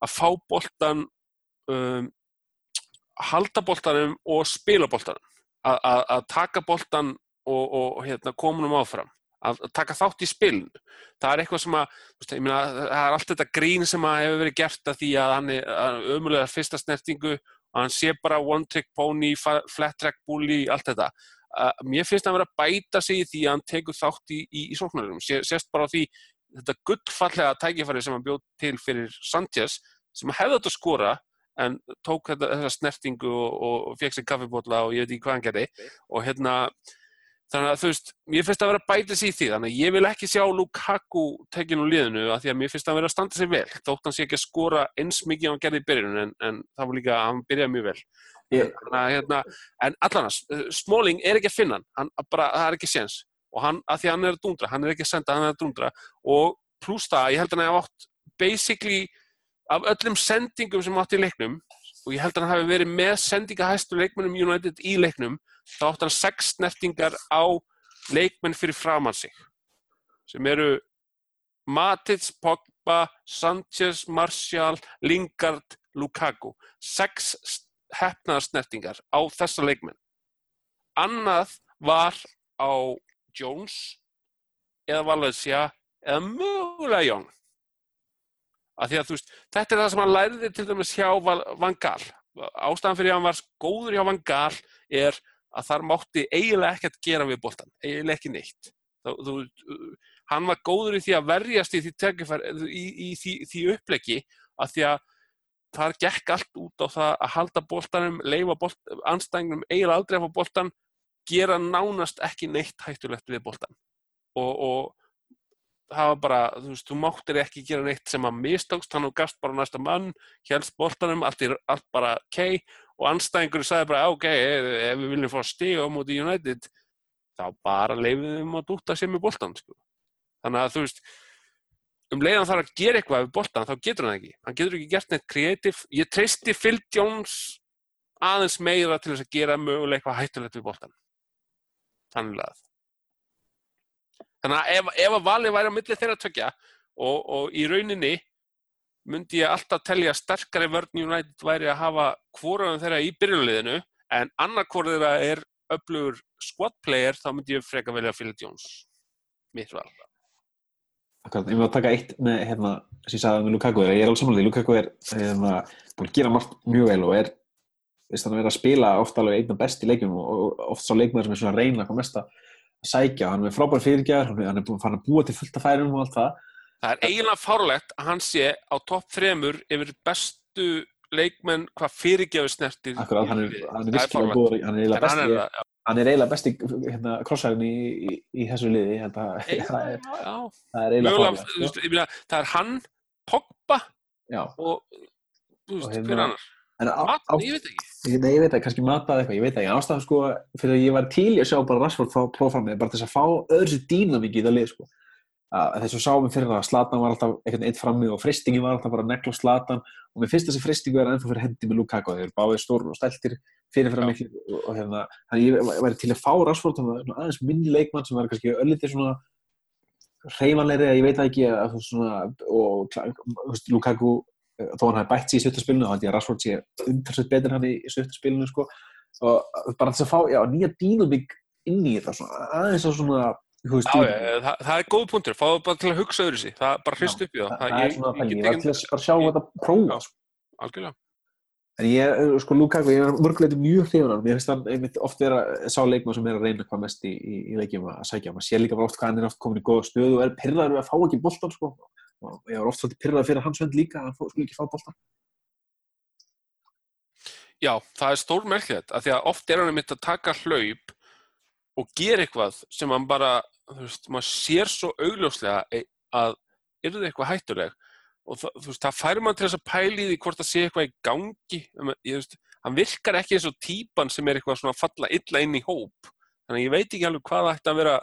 að fá boltan um, halda boltanum og spila boltanum að- taka boltan og, og hérna, koma um áfram að að taka þátt í spilinu það er eitthvað sem að, meina, það er allt þetta grín sem að hefur verið gert að því að hann er ömulega fyrsta snertingu og hann sé bara one trick pony flat track bully, allt þetta. Uh, mér finnst hann vera að bæta sig í því að hann tekur þátt í, í, í sóknarum sést bara á því þetta gullfallega tækifæri sem hann bjóð til fyrir Sanchez sem hefði þetta að skora en tók þetta, þessa snertingu og, og, og fekk sér kaffibótla og ég veit ekki hvað hann gerði. Og hérna þannig að þú veist, mér finnst að vera að sig í því. Þannig að ég vil ekki sjá Lukaku tekin úr liðinu af því að mér finnst að vera að standa sig vel þótt hann sé ekki að skora eins mikið og hann gerði í byrjun en, en það var líka að hann byrjaði mjög vel. Þannig að hérna, en allan að Smalling er ekki að finna hann, hann bara, það er ekki séns. Og hann, að því að hann er að dundra, hann er ekki að senda, hann er að dundra. Og pluss það, ég held að hann hef átt basically af öllum sendingum sem átt í leiknum og ég held að hann hafi verið með sendingahæstu leikmennum United í leiknum þá átt hann sex snertingar á leikmenn fyrir framann sig sem eru Matic, Pogba, Sanchez, Martial, Lingard, Lukaku. Sex hefnaðar snertingar á þessa leikmenn. Annað var á Jones eða Valencia eða mögulega Young. Að því að þú veist, þetta er það sem hann læriði til dæmis hjá Van Gaal. Ástæðan fyrir að hann var góður hjá Van Gaal er að þar mátti eiginlega ekkert gera við boltan, eiginlega ekki neitt. Þú, þú, hann var góður í því að verjast í því, tækifæri- í, í því, því uppleggi að því að þar gekk allt út á það að halda boltanum, leifa bolt, anstæðingnum eiginlega aldrei að fá boltan gera nánast ekki neitt hættulegt við boltan og, og það var bara, þú veist, þú máttir ekki gera neitt sem að mistókst, hann og gafst bara næsta mann, helst boltanum, allt, allt bara ok, og anstæðingur sagði bara, ok, ef, við viljum fá stiga á móti United, þá bara leifum við um að dúta sér með boltan, sko. Þannig að, þú veist, um leiðan þarf að gera eitthvað við boltan, þá getur hann ekki. Hann getur ekki gert neitt kreatív. Ég treysti Phil Jones aðeins meira til þess að gera mögulega eitthvað hættulegt við boltan. Þannig að. Þannig að ef, ef að valið væri á milli þeirra tökja og, og í rauninni myndi ég alltaf telja sterkari vörn United væri að hafa hvoraðum þeirra í byrjunliðinu en annar hvorið þeirra er öflugur squad player þá myndi ég freka velja Phil Jones. Mitt val. Akkurat, ég vil taka eitt með, hérna, sem ég sagði með Lukaku, er, ég er alveg samanlega, Lukaku er hérna, búin að gera margt mjög vel og er, hann að vera að spila ofta alveg einna best í leikjum og, oft sá leikmaður sem er svona að reyna hvað mest að sækja, hann er frábær fyrirgjær, hann er búin að búa til fullt af færum og allt það. Það er eiginlega fárlegt að hann sé á topp þremur yfir bestu leikmenn hvað fyrirgefi snertir. Akkurat, hann er, hann er virkilega góður, hann er eiginlega En hann er hann er eiginlega besti hérna, krossarinn í, í, í þessu liði að Já, það er, það er eiginlega Mögulega, fáránlegt, þú sko. ég meina, það er hann, Pogba Já, og, þú veist, hérna- hver annar? Matan, ég veit ekki. Ég, nei, ég veit ekki, kannski matað eitthvað, ég veit ekki, ástæðan sko, fyrir að ég var til að sjá bara Rashford fá prófram með, bara þess að fá öðru sér dýnamík í það lið, sko. Að þess að sáum við fyrir það að Slatan var alltaf einhvern veginn frammi og fristingi var alltaf bara að negla Slatan og mér finnst þessi fristingu er ennþá fyrir hendi með Lukaku, þeir eru báðið stór og stæltir fyrir fyrir Já. miklu og, hérna, þannig ég væri til að fá að aðeins minni leikmann sem var kannski öllítið svona hreyfanleiri, ég veit það ekki, að, svona, og veist, Lukaku eh, þó hann hafi bætt sér í sjöttaspilinu, þá held ég að Rashford sé umtalsveit betur hann í, sjöttaspilinu sko. og bara þess að fá já, nýja dýnumík inn í þetta svona, aðeins að svona Já, já, það, það er góð punktur, fáðu bara til að hugsa öðru sig, það bara hrist upp í það. það, er svona pæling, ég var til að sjá ég- þetta prófa. Algjörlega. en ég, eh, sko, Lukaku, ég er mörguleiti mjög hrifun af hann, mér finnst hann einmitt oft vera sá leikmann sem er að reyna hvað mest í, í, í leikjum að sækja, maður sér líka bara oft hvað hann er oft komin í góða stöðu og er pyrraður við að fá ekki boltan sko. og ég var oft svolítið pyrraður fyrir hans vend líka að hann skulle ekki fá boltan Já, það er stór merkilegt, af því að oft er hann einmitt að taka hlaup og gera eitthvað sem hann bara, þú veist, maður sér svo augljóslega e- að eru það eitthvað hættuleg? Og það, þú veist, það fær mann til þess að pæli því hvort það sé eitthvað í gangi, ég veist, hann virkar ekki eins og típan sem er eitthvað svona að falla illa inn í hóp, þannig að ég veit ekki alveg hvað það ætti að vera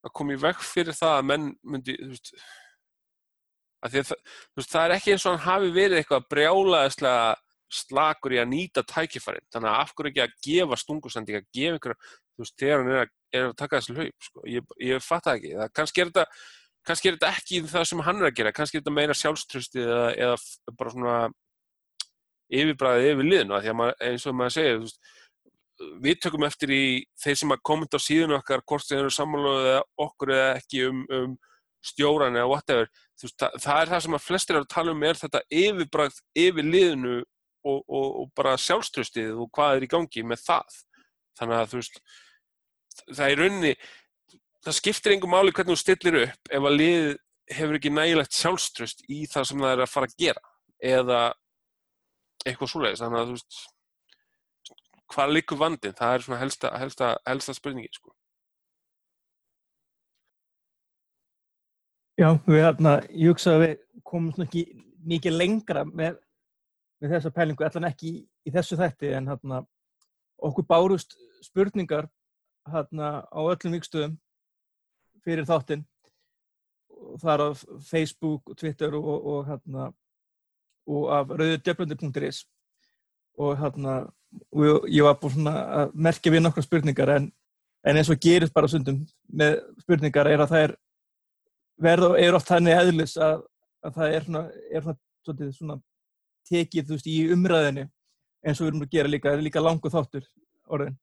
að koma í veg fyrir það að menn myndi, þú veist, að að það, þú veist, það er ekki eins og hann hafi verið eitthvað brjálaðislega slakur í að nýta tækifærin. Þannig að af hverju ekki að gefa stungusending að gefa einhverja, þú veist, þegar hann er að, er að taka þessi hlaup, sko, ég, ég fatt það ekki. Það, kannski er þetta kannski er þetta ekki það sem hann er að gera, kannski er þetta meira sjálfströsti eða, eða bara svona yfirbræðið yfir liðinu. Af því að maður, eins og maður segir veist, við tökum eftir í þeir sem að kommenta á síðun okkar hvort þeir eru sammálaðið eða okkur eða ekki um, um stjóran eða whatever. Veist, það, það er það sem að flestir eru að tala um er þetta yfirbræð yfir liðinu og, og, og bara sjálfströstið og hvað er í gangi með það. Þannig að þú veist það er rauninni það skiptir engum máli hvernig þú stillir upp ef að lið hefur ekki nægilegt sjálfströst í það sem það er að fara að gera eða eitthvað svoleiðis. Þannig að þú veist hvað liggur vandinn, það er svona helsta, helsta, helsta spurningi sko. Já, við hérna, ég hugsa að við komum svona ekki mikið lengra með, með þessa pælingu, allan ekki í, í þessu þætti, en hérna, okkur bárust spurningar hérna á öllum vikstöðum fyrir þáttinn, og þar af Facebook, Twitter og, og hérna, og af rauðudjöflandi.is og og ég, var svona að merkja við nokkra spurningar, en, en eins og gerist bara sundum með spurningar er að það er verða er oft þannig eðlis að, að það er svona, er svona, svona tekið veist í umræðinu eins og við erum að gera líka, líka langu þáttur orðin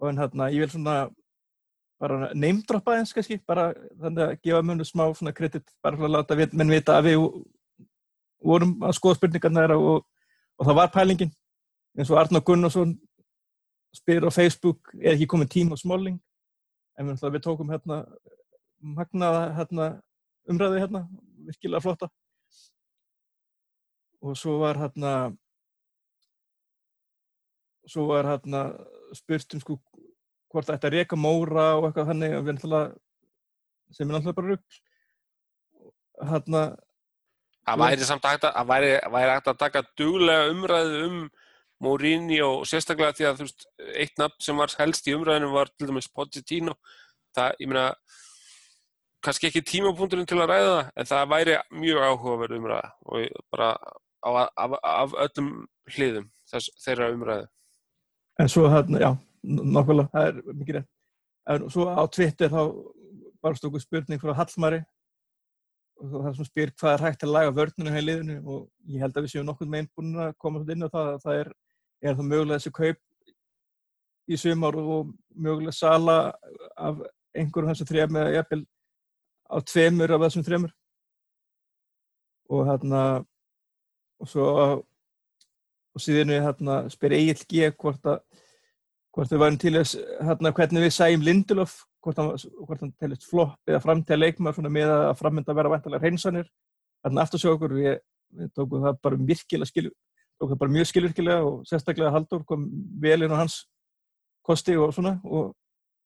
og en hérna ég vil svona bara neymdroppa eins kannski, bara þannig að gefa mjög smá svona kredit bara að láta vit, menn vita að við vorum að skoða spurningarna og, og það var pælingin. Eins og Arnar Gunnarsson spyr á Facebook er ekki komið tím á Smalling? En við, við tókum hérna magnaða hérna, umræði hérna, virkilega flotta og svo var hérna svo var hérna spurt um sko hvort það ætti að reka móra og eitthvað þannig og við náttúrulega sem er náttúrulega bara rugg hérna það væri samt hægt að, að væri, væri hægt að taka duglega umræðu um Mourinho og sérstaklega því að þú veist, eitt nafn sem var helst í umræðinu var til dæmis Pochettino. Það, ég meina kannski ekki tímapunkturinn til að ræða það en það væri mjög áhugaverð umræða og bara á, af, af öllum hliðum þess, þeirra umræðu. En svo hérna, já, nokkulega, það er mikið rétt. En svo á Twitter þá barst okkur spurning frá Hallmari. Og það er sem spyr hvað er hægt að laga vörnunu hjá liðinu? Og ég held að við séum nokkur meginn búin að koma inn á það að það er, er það mögulega þessi kaup í sumar og mögulega sala af einhverjum þessu þrejum eða jafnvel á tveimur af þessum þremur. Og hérna og svo og síðan við hérna spyr Egil G hvort að hvort við varum til þess hérna hvernig við sæjum Lindelof hvort hann, hann telist flopp eða framtíða leikmar svona með að framönda vera vantarlega hreinsanir. Hérna aftur sjá okkur við, við tókum það bara virkilega skil tókum það bara mjög skilvirkilega og sérstaklega Haldur kom vel inn á hans kosti og svona og,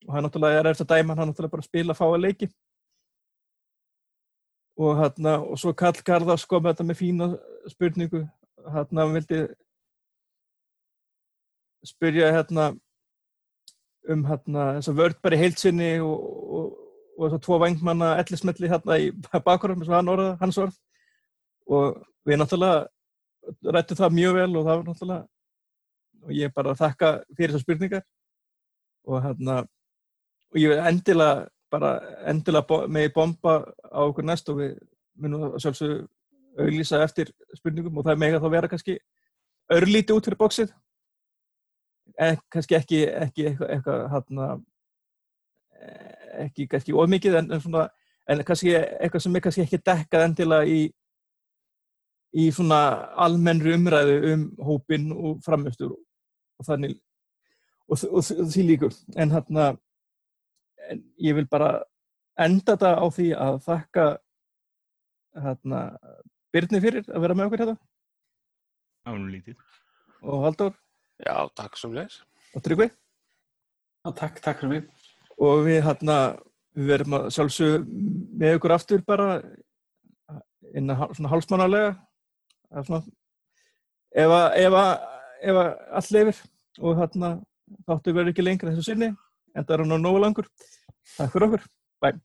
og hann náttúrulega er eftir að dæma hann náttúrulega bara að spila fáa leiki og hérna og svo Karl Garðars kom þetta með fína spurningu. Hérna hann vildi spyrja hérna um hérna þess að í heilsinni og, og, og þess að tvo vangmanna ellismelli hérna í eins og hann orða, hans orð. Og við náttúrulega rættum það mjög vel og það var náttúrulega og ég bara þakka fyrir þessar spurningar. Og hérna og ég vil endilega bara endilega með bomba á okkur næst og við munum að sjálfsögðu auðlýsa eftir spurningum og það er mega þá vera kannski örlíti út fyrir bóksið en kannski ekki ekki eitthvað hérna ekki kannski ómikið en, en svona en kannski eitthvað sem er kannski ekki dekkað endilega í í svona almennri umræðu um hópin og framöftur og þannig og, og, og því líkur. En hérna en ég vil bara enda þetta á því að þakka hérna Byrni fyrir að vera með okkur hérna Ánulítið. og Haldur Já, takk svo leis. og Tryggvi Já, takk, takk fyrir mig. og við hérna við verum að sjálfsög með ykkur aftur bara innan svona hálsmannalega svona ef að, ef að, ef að allt leifir og hérna þáttu verður ekki lengra þessu sinni en það er hann á nógu langur. Takk fyrir okkur, bye